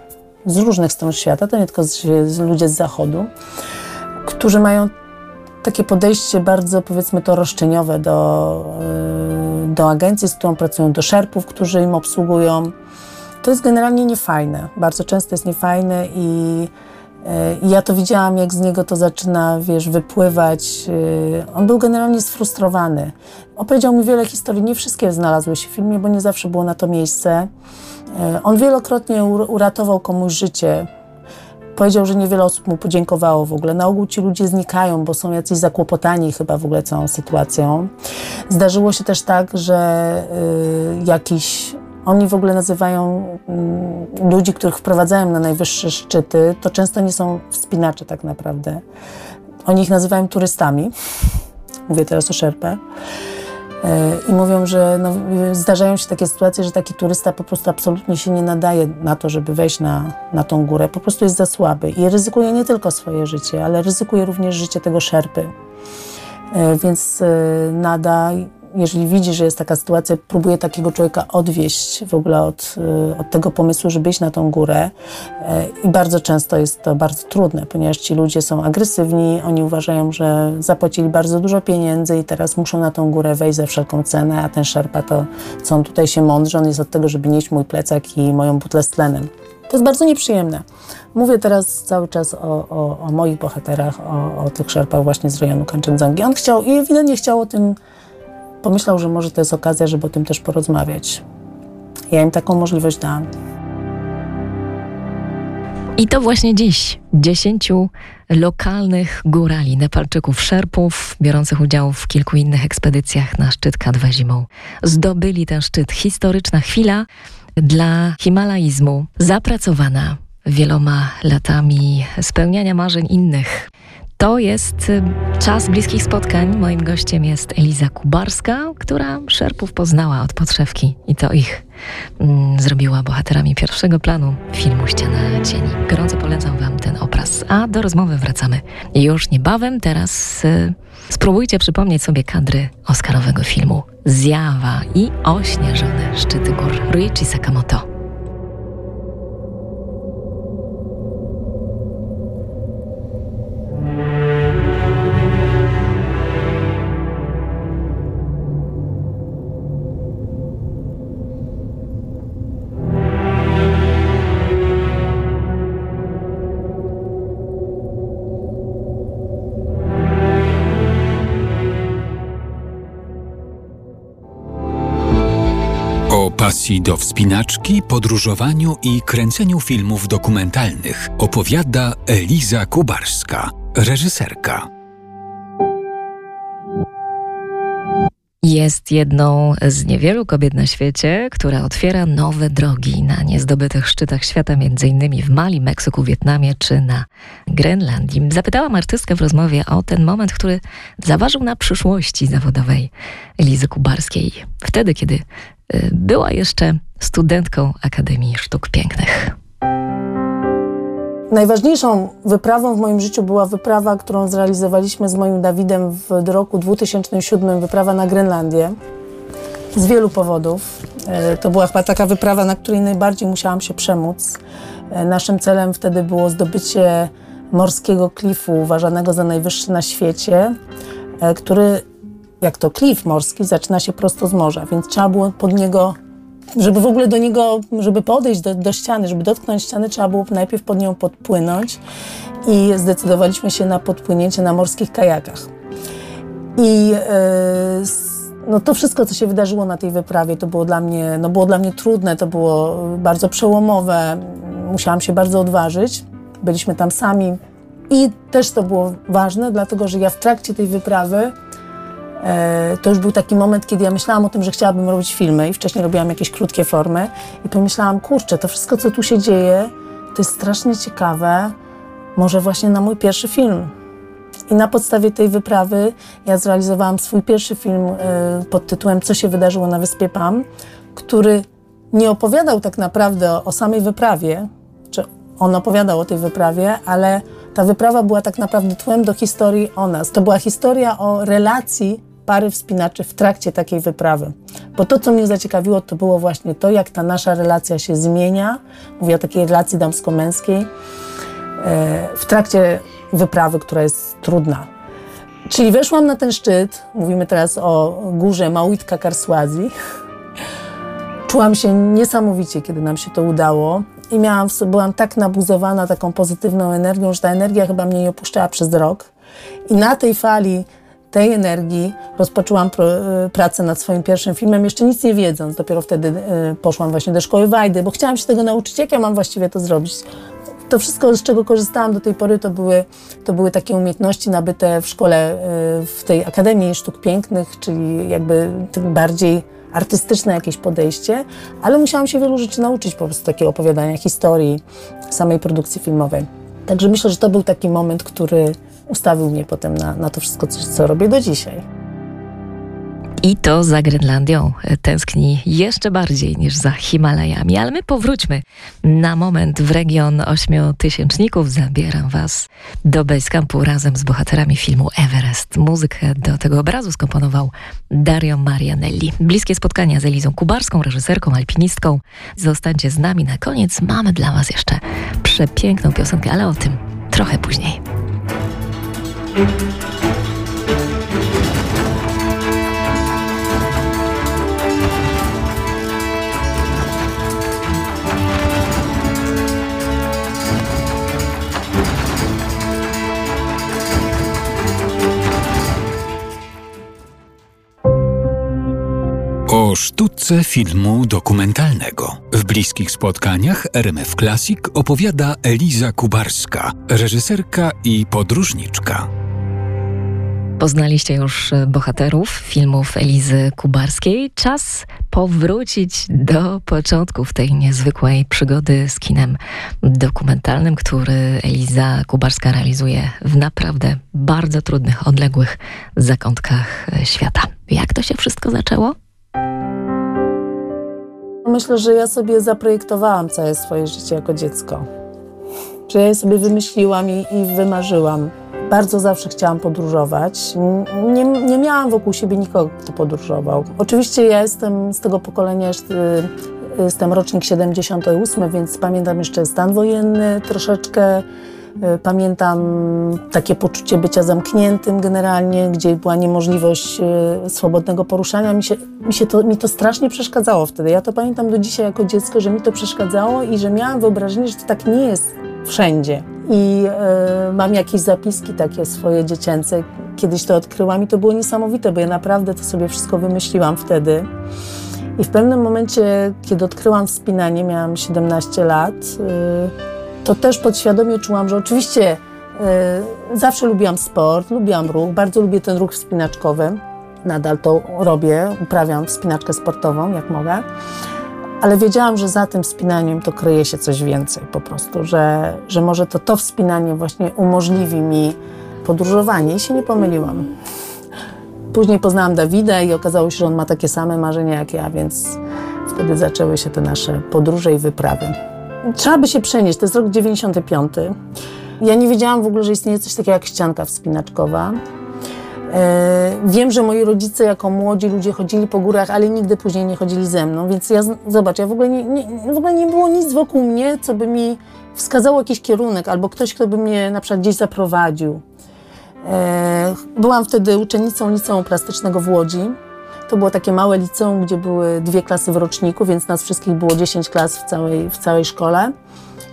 z różnych stron świata, to nie tylko z, z ludzie z zachodu, którzy mają takie podejście bardzo, powiedzmy to, roszczeniowe do, y, do agencji, z którą pracują, do szerpów, którzy im obsługują. To jest generalnie niefajne. Bardzo często jest niefajne i, y, i ja to widziałam, jak z niego to zaczyna, wiesz, wypływać. Y, on był generalnie sfrustrowany. Opowiedział mi wiele historii, nie wszystkie znalazły się w filmie, bo nie zawsze było na to miejsce. On wielokrotnie uratował komuś życie, Powiedział, że niewiele osób mu podziękowało w ogóle. Na ogół ci ludzie znikają, bo są jacyś zakłopotani chyba w ogóle całą sytuacją. Zdarzyło się też tak, że y, jakiś oni w ogóle nazywają y, ludzi, których wprowadzają na najwyższe szczyty, to często nie są wspinacze tak naprawdę. Oni ich nazywają turystami. Mówię teraz o Szerpę. E, I mówią, że no, zdarzają się takie sytuacje, że taki turysta po prostu absolutnie się nie nadaje na to, żeby wejść na, na tą górę. Po prostu jest za słaby i ryzykuje nie tylko swoje życie, ale ryzykuje również życie tego szerpy. E, więc e, nada jeżeli widzi, że jest taka sytuacja, próbuje takiego człowieka odwieść w ogóle od, y, od tego pomysłu, żeby iść na tą górę. E, I bardzo często jest to bardzo trudne, ponieważ ci ludzie są agresywni, oni uważają, że zapłacili bardzo dużo pieniędzy i teraz muszą na tą górę wejść za wszelką cenę, a ten szerpa to, co on tutaj się mądrzy, on jest od tego, żeby nieść mój plecak i moją butlę z tlenem. To jest bardzo nieprzyjemne. Mówię teraz cały czas o, o, o moich bohaterach, o, o tych szerpach właśnie z rejonu Kanchenjungi. On chciał i ewidentnie chciał o tym pomyślał, że może to jest okazja, żeby o tym też porozmawiać. Ja im taką możliwość dałam. I to właśnie dziś dziesięciu lokalnych górali, Nepalczyków, Szerpów, biorących udział w kilku innych ekspedycjach na szczyt K2 zimą, zdobyli ten szczyt. Historyczna chwila dla himalaizmu, zapracowana wieloma latami spełniania marzeń innych. To jest y, czas bliskich spotkań. Moim gościem jest Eliza Kubarska, która szerpów poznała od podszewki i to ich mm, zrobiła bohaterami pierwszego planu filmu Ściana Cieni. Gorąco polecam Wam ten obraz. A do rozmowy wracamy już niebawem. Teraz y, spróbujcie przypomnieć sobie kadry oscarowego filmu Zjawa i ośnieżone szczyty gór Ruichi Sakamoto. Pasji do wspinaczki, podróżowaniu i kręceniu filmów dokumentalnych opowiada Eliza Kubarska, reżyserka. Jest jedną z niewielu kobiet na świecie, która otwiera nowe drogi na niezdobytych szczytach świata, m.in. w Mali, Meksyku, Wietnamie czy na Grenlandii. Zapytałam artystkę w rozmowie o ten moment, który zaważył na przyszłości zawodowej Elizy Kubarskiej. Wtedy, kiedy była jeszcze studentką Akademii Sztuk Pięknych. Najważniejszą wyprawą w moim życiu była wyprawa, którą zrealizowaliśmy z moim Dawidem w roku 2007, wyprawa na Grenlandię. z wielu powodów. E, to była chyba taka wyprawa, na której najbardziej musiałam się przemóc. E, naszym celem wtedy było zdobycie morskiego klifu, uważanego za najwyższy na świecie, który, jak to klif morski, zaczyna się prosto z morza, więc trzeba było pod niego, żeby w ogóle do niego, żeby podejść do, do ściany, żeby dotknąć ściany, trzeba było najpierw pod nią podpłynąć i zdecydowaliśmy się na podpłynięcie na morskich kajakach. I yy, no to wszystko, co się wydarzyło na tej wyprawie, to było dla mnie, no było dla mnie trudne, to było bardzo przełomowe. Musiałam się bardzo odważyć. Byliśmy tam sami i też to było ważne, dlatego że ja w trakcie tej wyprawy to już był taki moment, kiedy ja myślałam o tym, że chciałabym robić filmy i wcześniej robiłam jakieś krótkie formy i pomyślałam, kurczę, to wszystko, co tu się dzieje, to jest strasznie ciekawe, może właśnie na mój pierwszy film. I na podstawie tej wyprawy ja zrealizowałam swój pierwszy film y, pod tytułem Co się wydarzyło na wyspie Pam, który nie opowiadał tak naprawdę o samej wyprawie, czy on opowiadał o tej wyprawie, ale ta wyprawa była tak naprawdę tłem do historii o nas. To była historia o relacji pary wspinaczy w trakcie takiej wyprawy. Bo to, co mnie zaciekawiło, to było właśnie to, jak ta nasza relacja się zmienia. Mówię o takiej relacji damsko-męskiej. E, w trakcie wyprawy, która jest trudna. Czyli weszłam na ten szczyt, mówimy teraz o górze Małytka Karsłazi. Czułam się niesamowicie, kiedy nam się to udało i miałam, byłam tak nabuzowana taką pozytywną energią, że ta energia chyba mnie nie opuszczała przez rok. I na tej fali tej energii rozpoczęłam pr pracę nad swoim pierwszym filmem, jeszcze nic nie wiedząc. Dopiero wtedy y, poszłam właśnie do szkoły Wajdy, bo chciałam się tego nauczyć, jak ja mam właściwie to zrobić to wszystko, z czego korzystałam do tej pory, to były, to były takie umiejętności nabyte w szkole, y, w tej Akademii Sztuk Pięknych, czyli jakby bardziej artystyczne jakieś podejście, ale musiałam się wielu rzeczy nauczyć, po prostu takiego opowiadania historii, samej produkcji filmowej. Także myślę, że to był taki moment, który ustawił mnie potem na, na to wszystko, co, co robię do dzisiaj. I to za Grenlandią tęskni jeszcze bardziej niż za Himalajami. Ale my powróćmy na moment w region ośmiotysięczników. Zabieram Was do Basecampu razem z bohaterami filmu Everest. Muzykę do tego obrazu skomponował Dario Marianelli. Bliskie spotkania z Elizą Kubarską, reżyserką, alpinistką. Zostańcie z nami. Na koniec mamy dla Was jeszcze przepiękną piosenkę, ale o tym trochę później. O sztuce filmu dokumentalnego. W bliskich spotkaniach RMF Classic opowiada Eliza Kubarska, reżyserka i podróżniczka. Poznaliście już bohaterów filmów Elizy Kubarskiej. Czas powrócić do początków tej niezwykłej przygody z kinem dokumentalnym, który Eliza Kubarska realizuje w naprawdę bardzo trudnych, odległych zakątkach świata. Jak to się wszystko zaczęło? Myślę, że ja sobie zaprojektowałam całe swoje życie jako dziecko. Że ja je sobie wymyśliłam i, i wymarzyłam. Bardzo zawsze chciałam podróżować. Nie, nie miałam wokół siebie nikogo, kto podróżował. Oczywiście ja jestem z tego pokolenia, y, jestem rocznik 78, więc pamiętam jeszcze stan wojenny troszeczkę E, pamiętam takie poczucie bycia zamkniętym generalnie, gdzie była niemożliwość e, swobodnego poruszania. Mi, się, mi, się to, mi to strasznie przeszkadzało wtedy. Ja to pamiętam do dzisiaj jako dziecko, że mi to przeszkadzało i że miałam wyobrażenie, że to tak nie jest wszędzie. I e, mam jakieś zapiski takie swoje dziecięce. Kiedyś to odkryłam i to było niesamowite, bo ja naprawdę to sobie wszystko wymyśliłam wtedy. I w pewnym momencie, kiedy odkryłam wspinanie, miałam 17 lat, to też podświadomie czułam, że oczywiście y, zawsze lubiłam sport, lubiłam ruch, bardzo lubię ten ruch wspinaczkowy. Nadal to robię, uprawiam wspinaczkę sportową, jak mogę. Ale wiedziałam, że za tym wspinaniem to kryje się coś więcej po prostu, że, że może to to wspinanie właśnie umożliwi mi podróżowanie i się nie pomyliłam. Później poznałam Dawida i okazało się, że on ma takie same marzenia jak ja, więc wtedy zaczęły się te nasze podróże i wyprawy. Trzeba by się przenieść, to jest rok 95. Ja nie wiedziałam w ogóle, że istnieje coś takiego jak ścianka wspinaczkowa. E, wiem, że moi rodzice jako młodzi ludzie chodzili po górach, ale nigdy później nie chodzili ze mną, więc ja, zobacz, ja w ogóle nie, nie, w ogóle nie było nic wokół mnie, co by mi wskazało jakiś kierunek, albo ktoś, kto by mnie na przykład gdzieś zaprowadził. E, byłam wtedy uczennicą liceum plastycznego w Łodzi. To było takie małe liceum, gdzie były dwie klasy w roczniku, więc nas wszystkich było 10 klas w całej, w całej szkole.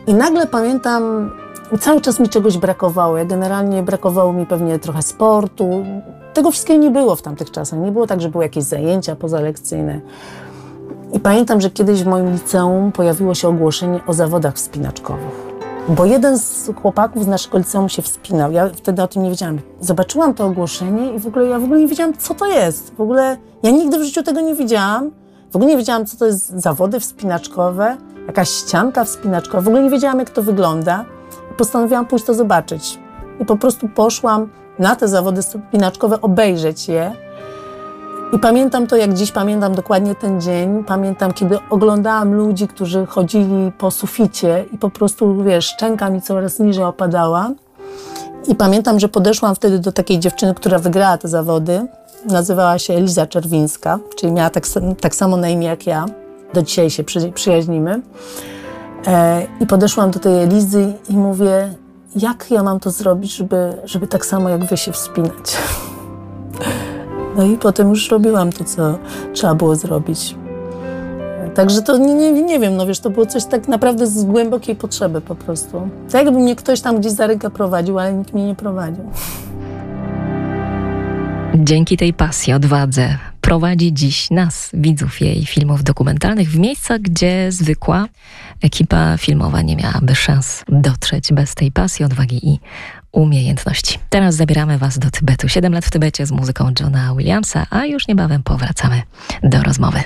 I nagle pamiętam, cały czas mi czegoś brakowało. Ja generalnie brakowało mi pewnie trochę sportu. Tego wszystkiego nie było w tamtych czasach. Nie było tak, że były jakieś zajęcia pozalekcyjne. I pamiętam, że kiedyś w moim liceum pojawiło się ogłoszenie o zawodach wspinaczkowych. Bo jeden z chłopaków z naszego liceum się wspinał. Ja wtedy o tym nie wiedziałam. Zobaczyłam to ogłoszenie i w ogóle ja w ogóle nie wiedziałam, co to jest. W ogóle ja nigdy w życiu tego nie widziałam. W ogóle nie wiedziałam, co to jest zawody wspinaczkowe, jakaś ścianka wspinaczkowa. W ogóle nie wiedziałam, jak to wygląda. Postanowiłam pójść to zobaczyć. I po prostu poszłam na te zawody wspinaczkowe, obejrzeć je. I pamiętam to, jak dziś pamiętam dokładnie ten dzień. Pamiętam, kiedy oglądałam ludzi, którzy chodzili po suficie i po prostu, wiesz, szczęka mi coraz niżej opadała. I pamiętam, że podeszłam wtedy do takiej dziewczyny, która wygrała te zawody. Nazywała się Eliza Czerwińska, czyli miała tak, tak samo na imię jak ja. Do dzisiaj się przy, przyjaźnimy. E, I podeszłam do tej Elizy i mówię, jak ja mam to zrobić, żeby, żeby tak samo jak wy się wspinać. No i potem już robiłam to, co trzeba było zrobić. Także to nie, nie, nie wiem, no wiesz, to było coś tak naprawdę z głębokiej potrzeby po prostu. Tak jakby mnie ktoś tam gdzieś za rękę prowadził, ale nikt mnie nie prowadził. Dzięki tej pasji, odwadze prowadzi dziś nas, widzów jej filmów dokumentalnych, w miejsca, gdzie zwykła ekipa filmowa nie miałaby szans dotrzeć bez tej pasji, odwagi i umiejętności. Teraz zabieramy Was do Tybetu. Siedem lat w Tybecie z muzyką Johna Williamsa, a już niebawem powracamy do rozmowy.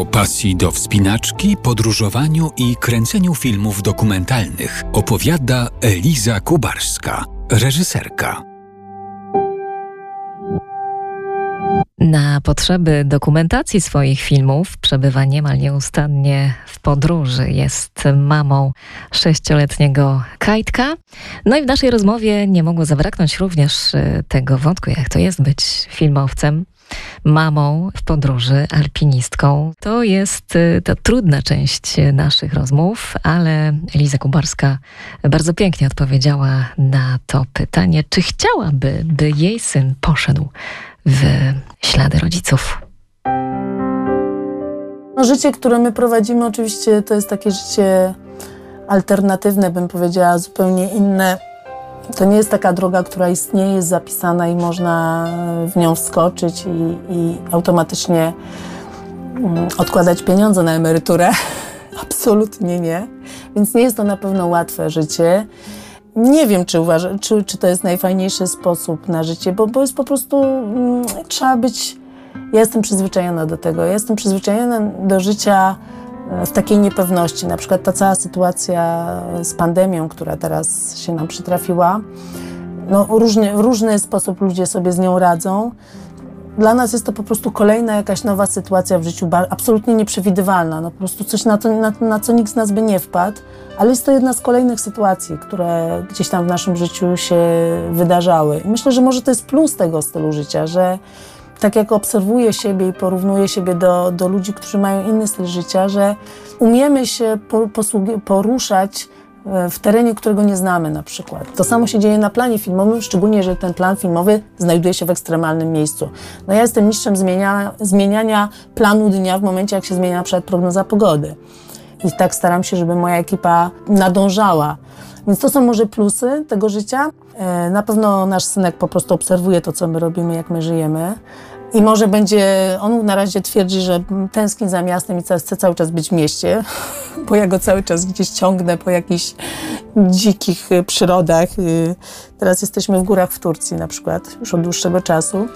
O pasji do wspinaczki, podróżowaniu i kręceniu filmów dokumentalnych opowiada Eliza Kubarska, reżyserka. Na potrzeby dokumentacji swoich filmów przebywa niemal nieustannie w podróży. Jest mamą sześcioletniego Kajtka. No i w naszej rozmowie nie mogło zabraknąć również y, tego wątku, jak to jest być filmowcem mamą w podróży, alpinistką. To jest y, ta trudna część naszych rozmów, ale Eliza Kubarska bardzo pięknie odpowiedziała na to pytanie, czy chciałaby, by jej syn poszedł w ślady rodziców. No, życie, które my prowadzimy, oczywiście to jest takie życie alternatywne, bym powiedziała, zupełnie inne to nie jest taka droga, która istnieje, jest zapisana i można w nią wskoczyć i, i automatycznie mm, odkładać pieniądze na emeryturę. Absolutnie nie. Więc nie jest to na pewno łatwe życie. Nie wiem, czy, uważa, czy, czy to jest najfajniejszy sposób na życie, bo, bo jest po prostu, mm, trzeba być, ja jestem przyzwyczajona do tego, ja jestem przyzwyczajona do życia w takiej niepewności. Na przykład ta cała sytuacja z pandemią, która teraz się nam przytrafiła, no, różny, różny sposób ludzie sobie z nią radzą. Dla nas jest to po prostu kolejna jakaś nowa sytuacja w życiu, absolutnie nieprzewidywalna. No, po prostu coś, na, to, na, na co nikt z nas by nie wpadł, ale jest to jedna z kolejnych sytuacji, które gdzieś tam w naszym życiu się wydarzały. I myślę, że może to jest plus tego stylu życia, że tak jak obserwuję siebie i porównuję siebie do, do ludzi, którzy mają inny styl życia, że umiemy się poruszać e, w terenie, którego nie znamy na przykład. To samo się dzieje na planie filmowym, szczególnie jeżeli ten plan filmowy znajduje się w ekstremalnym miejscu. No ja jestem mistrzem zmienia, zmieniania planu dnia w momencie, jak się zmienia na przykład prognoza pogody. I tak staram się, żeby moja ekipa nadążała. Więc to są może plusy tego życia. E, na pewno nasz synek po prostu obserwuje to, co my robimy, jak my żyjemy. I może będzie, on na razie twierdzi, że tęskni za miastem i chce cały czas być w mieście, bo ja go cały czas gdzieś ciągnę po jakichś dzikich y, przyrodach. Y, teraz jesteśmy w górach w Turcji na przykład, już od dłuższego czasu.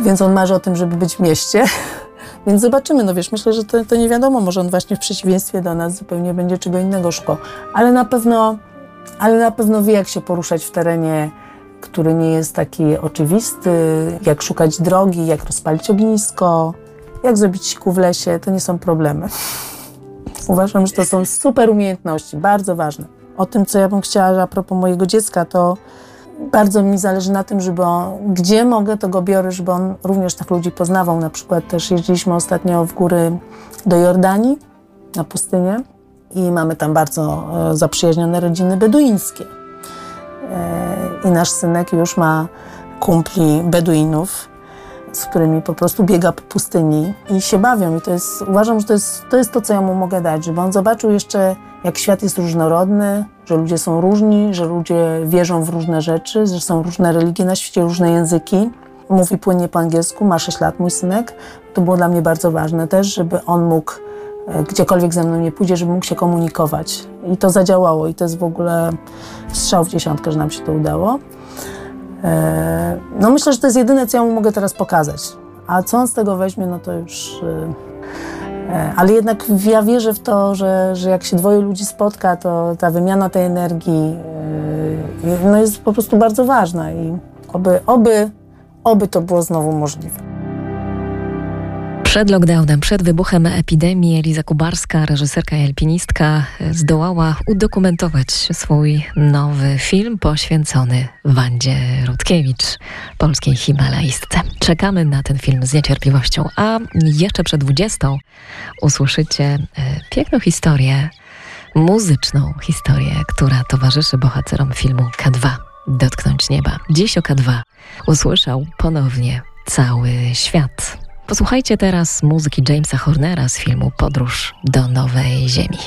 Więc on marzy o tym, żeby być w mieście. Więc zobaczymy, no wiesz, myślę, że to, to nie wiadomo, może on właśnie w przeciwieństwie do nas zupełnie będzie czego innego szukał. Ale na pewno ale na pewno wie, jak się poruszać w terenie, który nie jest taki oczywisty, jak szukać drogi, jak rozpalić ognisko, jak zrobić siku w lesie. To nie są problemy. Uważam, że to są super umiejętności, bardzo ważne. O tym, co ja bym chciała, a propos mojego dziecka, to bardzo mi zależy na tym, żeby on, gdzie mogę, to go biorę, żeby on również tych ludzi poznawał. Na przykład też jeździliśmy ostatnio w góry do Jordanii, na pustynię i mamy tam bardzo e, zaprzyjaźnione rodziny beduińskie. I nasz synek już ma kumpli beduinów, z którymi po prostu biega po pustyni i się bawią. I to jest, uważam, że to jest, to jest to, co ja mu mogę dać, żeby on zobaczył jeszcze, jak świat jest różnorodny, że ludzie są różni, że ludzie wierzą w różne rzeczy, że są różne religie na świecie, różne języki. Mówi płynnie po angielsku, ma 6 lat mój synek. To było dla mnie bardzo ważne też, żeby on mógł gdziekolwiek ze mną nie pójdzie, żeby mógł się komunikować. I to zadziałało i to jest w ogóle strzał w dziesiątkę, że nam się to udało. E, no myślę, że to jest jedyne, co ja mu mogę teraz pokazać. A co on z tego weźmie, no to już... E, e, ale jednak ja wierzę w to, że, że jak się dwoje ludzi spotka, to ta wymiana tej energii no jest po prostu bardzo ważna i oby, oby, oby to było znowu możliwe. Przed lockdownem, przed wybuchem epidemii Eliza Kubarska, reżyserka i alpinistka, zdołała udokumentować swój nowy film poświęcony Wandzie Rutkiewicz, polskiej himalaistce. Czekamy na ten film z niecierpliwością, a jeszcze przed 20 usłyszycie e, piękną historię, muzyczną historię, która towarzyszy bohaterom filmu K2 Dotknąć Nieba. Dziś o K2 usłyszał ponownie cały świat. Posłuchajcie teraz muzyki Jamesa Hornera z filmu Podróż do Nowej Ziemi.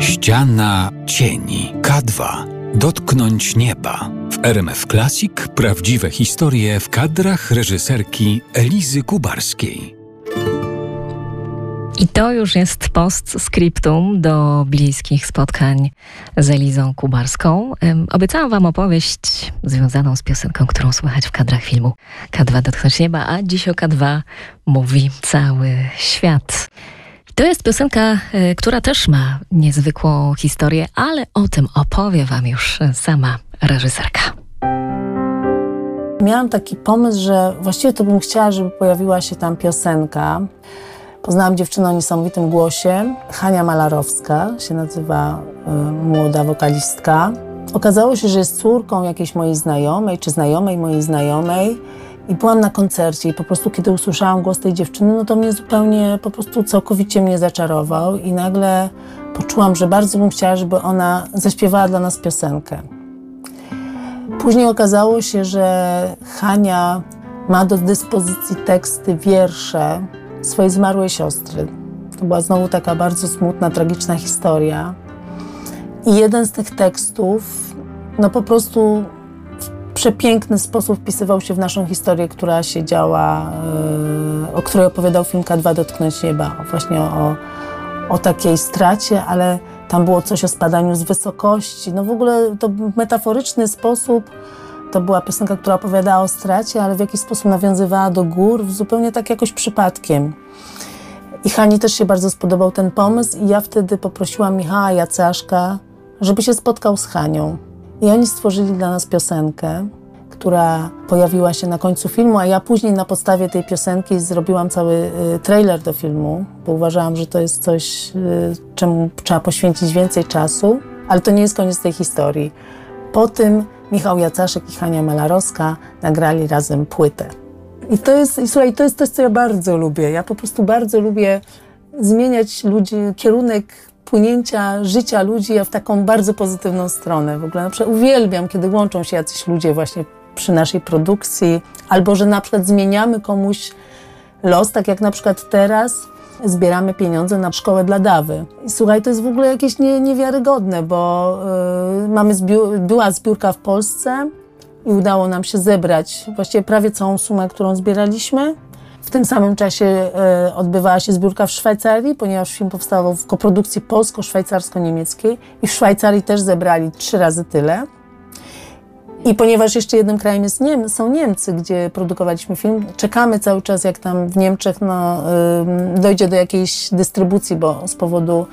Ściana cieni K2 Dotknąć nieba RMF Classic prawdziwe historie w kadrach reżyserki Elizy Kubarskiej. I to już jest postscriptum do bliskich spotkań z Elizą Kubarską. Obiecałam Wam opowieść związaną z piosenką, którą słychać w kadrach filmu K2 Dotknąć Nieba, a dziś o K2 mówi cały świat. To jest piosenka, e, która też ma niezwykłą historię, ale o tym opowie Wam już sama reżyserka. Miałam taki pomysł, że właściwie to bym chciała, żeby pojawiła się tam piosenka. Poznałam dziewczynę o niesamowitym głosie. Hania Malarowska się nazywa y, młoda wokalistka. Okazało się, że jest córką jakiejś mojej znajomej, czy znajomej mojej znajomej. I byłam na koncercie i po prostu kiedy usłyszałam głos tej dziewczyny, no to mnie zupełnie, po prostu całkowicie mnie zaczarował i nagle poczułam, że bardzo bym chciała, żeby ona zaśpiewała dla nas piosenkę. Później okazało się, że Hania ma do dyspozycji teksty, wiersze swojej zmarłej siostry. To była znowu taka bardzo smutna, tragiczna historia. I jeden z tych tekstów, no po prostu przepiękny sposób wpisywał się w naszą historię, która się działa, yy, o której opowiadał film K2 Dotknąć Nieba. Właśnie o, o takiej stracie, ale tam było coś o spadaniu z wysokości. No w ogóle to metaforyczny sposób to była piosenka, która opowiadała o stracie, ale w jakiś sposób nawiązywała do gór, zupełnie tak jakoś przypadkiem. I Hani też się bardzo spodobał ten pomysł i ja wtedy poprosiłam Michała Jacaszka, żeby się spotkał z Hanią. I oni stworzyli dla nas piosenkę która pojawiła się na końcu filmu, a ja później na podstawie tej piosenki zrobiłam cały y, trailer do filmu, bo uważałam, że to jest coś, y, czemu trzeba poświęcić więcej czasu, ale to nie jest koniec tej historii. Po tym Michał Jacaszek i Hania Malarowska nagrali razem płytę. I to jest, i słuchaj, to jest coś, co ja bardzo lubię. Ja po prostu bardzo lubię zmieniać ludzi, kierunek płynięcia życia ludzi w taką bardzo pozytywną stronę. W ogóle na przykład uwielbiam, kiedy łączą się jacyś ludzie właśnie przy naszej produkcji, albo że na przykład zmieniamy komuś los, tak jak na przykład teraz zbieramy pieniądze na szkołę dla Dawy. I słuchaj, to jest w ogóle jakieś nie, niewiarygodne, bo yy, mamy zbiór, była zbiórka w Polsce i udało nam się zebrać właściwie prawie całą sumę, którą zbieraliśmy. W tym samym czasie e, odbywała się zbiórka w Szwajcarii, ponieważ film powstawał w koprodukcji polsko-szwajcarsko-niemieckiej i w Szwajcarii też zebrali trzy razy tyle. I ponieważ jeszcze jednym krajem jest Niem są Niemcy, gdzie produkowaliśmy film, czekamy cały czas, jak tam w Niemczech no, dojdzie do jakiejś dystrybucji, bo z powodu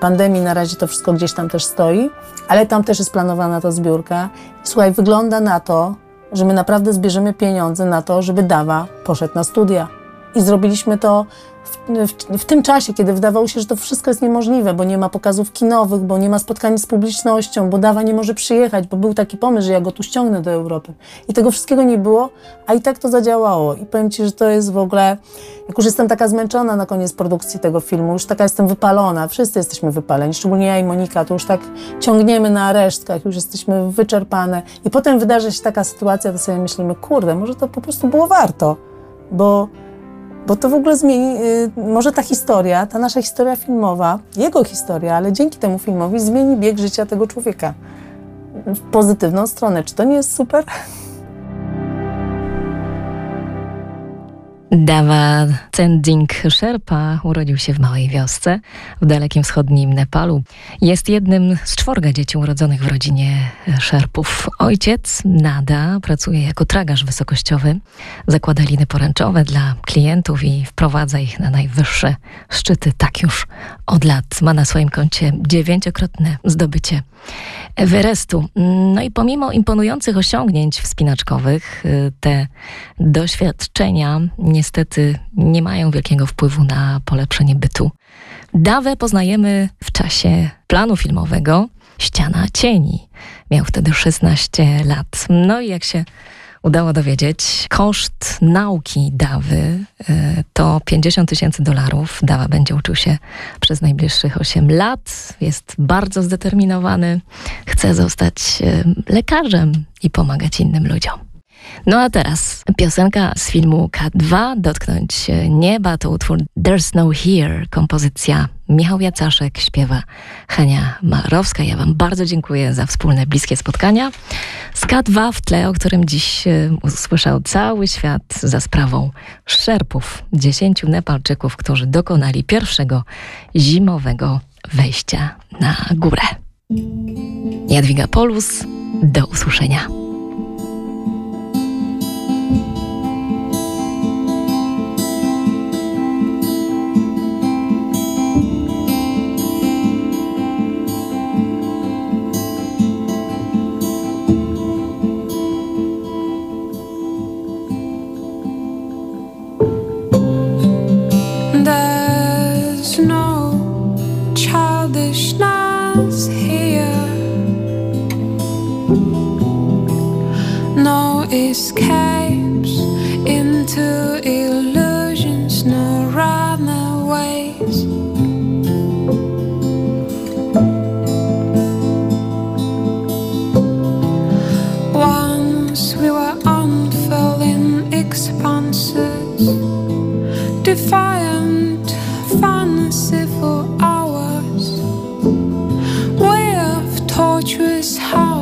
pandemii na razie to wszystko gdzieś tam też stoi, ale tam też jest planowana ta zbiórka. Słuchaj, wygląda na to, że my naprawdę zbierzemy pieniądze na to, żeby Dawa poszedł na studia. I zrobiliśmy to w, w, tym czasie, kiedy wydawało się, że to wszystko jest niemożliwe, bo nie ma pokazów kinowych, bo nie ma spotkań z publicznością, bo Dawa nie może przyjechać, bo był taki pomysł, że ja go tu ściągnę do Europy. I tego wszystkiego nie było, a i tak to zadziałało. I powiem Ci, że to jest w ogóle, jak już jestem taka zmęczona na koniec produkcji tego filmu, już taka jestem wypalona, wszyscy jesteśmy wypaleni, szczególnie ja i Monika, to już tak ciągniemy na resztkach, już jesteśmy wyczerpane. I potem wydarzy się taka sytuacja, to sobie myślimy, kurde, może to po prostu było warto, bo bo to w ogóle zmieni, y, może ta historia, ta nasza historia filmowa, jego historia, ale dzięki temu filmowi zmieni bieg życia tego człowieka w pozytywną stronę. Czy to nie jest super? Dawa Tsending Sherpa urodził się w małej wiosce w dalekim wschodnim Nepalu. Jest jednym z czworga dzieci urodzonych w rodzinie Sherpów. Ojciec Nada pracuje jako tragarz wysokościowy, zakłada liny poręczowe dla klientów i wprowadza ich na najwyższe szczyty. Tak już od lat ma na swoim koncie dziewięciokrotne zdobycie Everestu. No i pomimo imponujących osiągnięć wspinaczkowych, y, te doświadczenia niestety nie mają wielkiego wpływu na polepszenie bytu. Dawę poznajemy w czasie planu filmowego Ściana Cieni. Miał wtedy 16 lat. No i jak się udało dowiedzieć, koszt nauki Dawy e, to 50 tysięcy dolarów. Dawa będzie uczył się przez najbliższych 8 lat. Jest bardzo zdeterminowany. Chce zostać e, lekarzem i pomagać innym ludziom. No a teraz piosenka z filmu K2, Dotknąć nieba, to utwór There's No Here, kompozycja Michał Jacaszek, śpiewa Hania Marowska. Ja wam bardzo dziękuję za wspólne, bliskie spotkania. Z K2 w tle, o którym dziś e, usłyszał cały świat za sprawą szerpów, dziesięciu Nepalczyków, którzy dokonali pierwszego zimowego wejścia na górę. Jadwiga Polus, do usłyszenia. Escapes into illusions, no runaways. Once we were unfurling expanses, defiant fantasy for hours, way of tortuous half